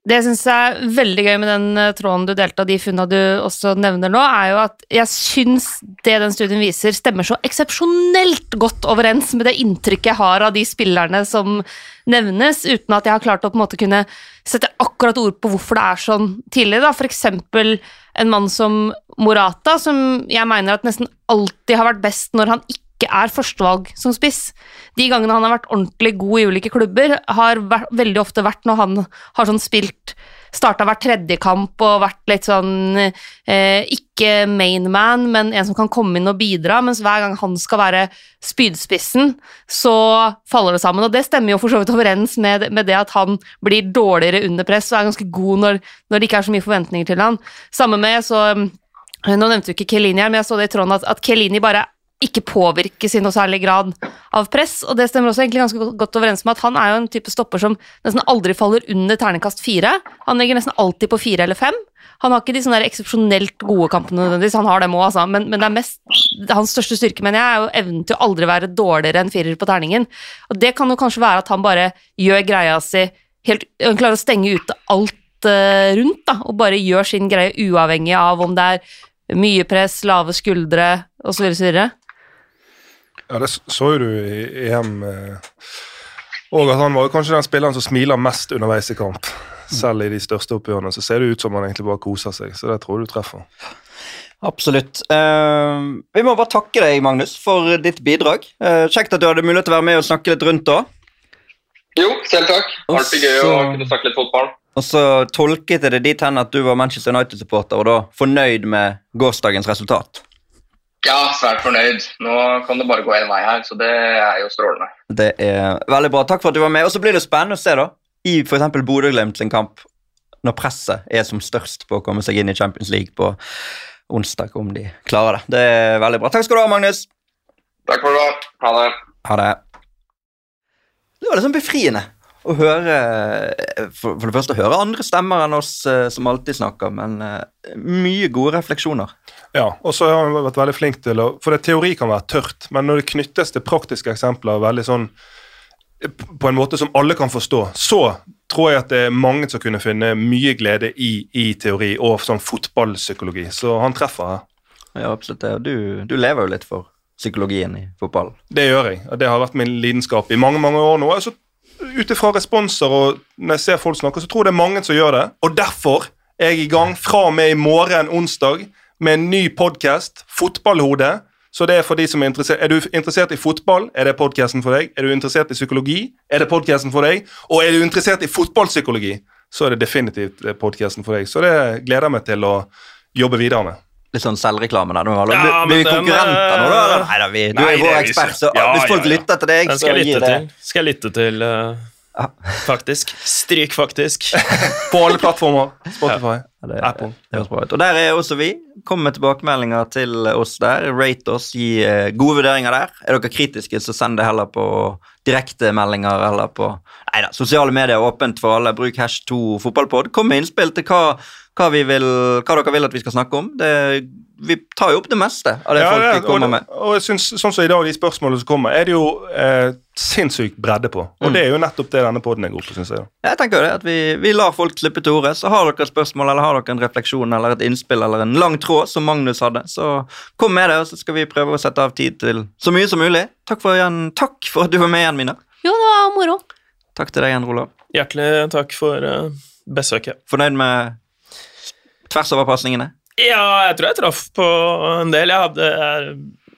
Det jeg syns er veldig gøy med den eh, tråden du delte, og de funna du også nevner nå, er jo at jeg syns det den studien viser, stemmer så eksepsjonelt godt overens med det inntrykket jeg har av de spillerne som nevnes, uten at jeg har klart å på en måte kunne sette akkurat ord på hvorfor det er sånn tidligere. Da. For eksempel en mann som Morata, som jeg mener at nesten alltid har vært best når han ikke er førstevalg som spiss. De gangene han har vært ordentlig god i ulike klubber, har vært, veldig ofte vært når han har sånn spilt Starta hver tredje kamp og vært litt sånn eh, Ikke mainman, men en som kan komme inn og bidra. Mens hver gang han skal være spydspissen, så faller det sammen. Og det stemmer jo for så vidt overens med, med det at han blir dårligere under press og er ganske god når, når det ikke er så mye forventninger til han. Samme med så Nå nevnte du ikke Kelini her, men jeg så det i tråden at, at Kelini bare ikke påvirkes i noe særlig grad av press, og det stemmer også egentlig ganske godt overens med at han er jo en type stopper som nesten aldri faller under terningkast fire. Han ligger nesten alltid på fire eller fem. Han har ikke de sånne eksepsjonelt gode kampene nødvendigvis, han har dem òg, altså, men, men mest hans største styrke, mener jeg, er jo evnen til å aldri være dårligere enn firer på terningen. Og det kan jo kanskje være at han bare gjør greia si helt Han klarer å stenge ute alt uh, rundt, da, og bare gjør sin greie uavhengig av om det er mye press, lave skuldre osv. Ja, det så jo du i EM. Eh, og at han var jo kanskje den spilleren som smiler mest underveis i kamp. Selv i de største oppgjørene så ser det ut som han egentlig bare koser seg. Så det tror jeg du treffer. Absolutt. Uh, vi må bare takke deg, Magnus, for ditt bidrag. Uh, kjekt at du hadde mulighet til å være med og snakke litt rundt da. Jo, selv takk. Alltid gøy å kunne snakke litt fotball. Og så tolket jeg det dit hen at du var Manchester United-supporter og da fornøyd med gårsdagens resultat. Ja, svært fornøyd. Nå kan det bare gå én vei her, så det er jo strålende. Det er veldig bra. Takk for at du var med. Og så blir det spennende å se da, i f.eks. Bodø-Glimt sin kamp, når presset er som størst på å komme seg inn i Champions League på onsdag, om de klarer det. Det er veldig bra. Takk skal du ha, Magnus. Takk for det. Ha det. Ha det. Det var liksom befriende å høre For, for det første å høre andre stemmer enn oss eh, som alltid snakker, men eh, mye gode refleksjoner. Ja, og så har han vært veldig flink til å For det, teori kan være tørt, men når det knyttes til praktiske eksempler veldig sånn på en måte som alle kan forstå, så tror jeg at det er mange som kunne finne mye glede i, i teori og sånn fotballpsykologi. Så han treffer her. Ja, absolutt det. Du, du lever jo litt for psykologien i fotballen. Det gjør jeg. Det har vært min lidenskap i mange mange år nå. Altså, Ut ifra responser og når jeg ser folk snakke, så tror jeg det er mange som gjør det. Og derfor er jeg i gang fra og med i morgen onsdag med en ny podkast, Fotballhode. Så det Er for de som er interessert Er du interessert i fotball, er det podkasten for deg. Er du interessert i psykologi, er det podkasten for deg. Og er du interessert i fotballpsykologi, så er det definitivt podkasten for deg. Så det gleder jeg meg til å jobbe videre med. Litt sånn selvreklame der. Ja, blir, vi konkurrenter nå, da? eh, eller? Nei da, vi, du nei, er vår er ekspert, så. Ja, hvis folk ja, ja. lytter til deg, skal skal jeg gi det. Skal jeg lytte til uh, Faktisk. Stryk, faktisk. [laughs] På alle plattformer. Spotify, Ja, det- Apple. Det. Og der er også vi. Kom med tilbakemeldinger til oss der. Rate oss, gi uh, gode vurderinger der. Er dere kritiske, så send det heller på direktemeldinger eller på Nei da, sosiale medier er åpent for alle. Bruk hash 2 fotballpod. Kom med innspill til hva, hva, vi vil, hva dere vil at vi skal snakke om. Det, vi tar jo opp det meste av det Ja, folk ja, kommer og, med. Og jeg synes, sånn som i dag, de spørsmålene som kommer, er det jo eh, sinnssykt bredde på. Og Mm. det er jo nettopp det denne poden er god på, syns jeg. Jeg tenker jo det, at vi, vi lar folk slippe til ordet. Så har dere et spørsmål eller har har dere en refleksjon eller et innspill eller en lang tråd, som Magnus hadde, så kom med det, og så skal vi prøve å sette av tid til så mye som mulig. Takk for, igjen, takk for at du var med igjen, Mina. Jo, det var moro. Takk til deg igjen, Olav. Hjertelig takk for uh, besøket. Fornøyd med tversoverpasningene? Ja, jeg tror jeg traff på en del. Jeg hadde,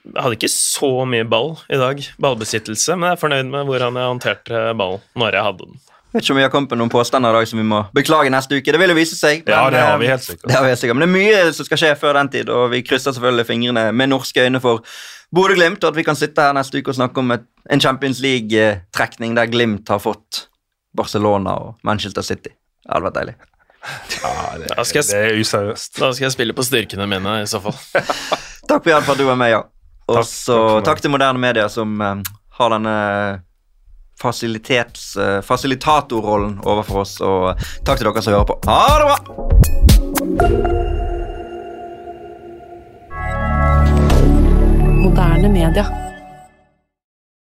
jeg hadde ikke så mye ball i dag, ballbesittelse, men jeg er fornøyd med hvordan jeg håndterte ballen når jeg hadde den. Jeg Vet ikke om vi har kommet med noen påstander i dag som vi må beklage neste uke. Det vil jo vise seg. Ja, det har vi eh, helt sikkert. Det har vi helt sikkert. Men det er mye som skal skje før den tid, og vi krysser selvfølgelig fingrene med norske øyne for Bodø-Glimt, og at vi kan sitte her neste uke og snakke om et, en Champions League-trekning der Glimt har fått Barcelona og Manchester City. Det hadde vært deilig. Ja, det, da skal jeg, det er useriøst. Da skal jeg spille på styrkene mine, i så fall. [laughs] takk for at du er med, ja. Og så takk, takk, til moderne Media som um, har denne uh, fasilitatorrollen overfor oss. Og takk til dere som hører på. Ha det bra! Moderne media.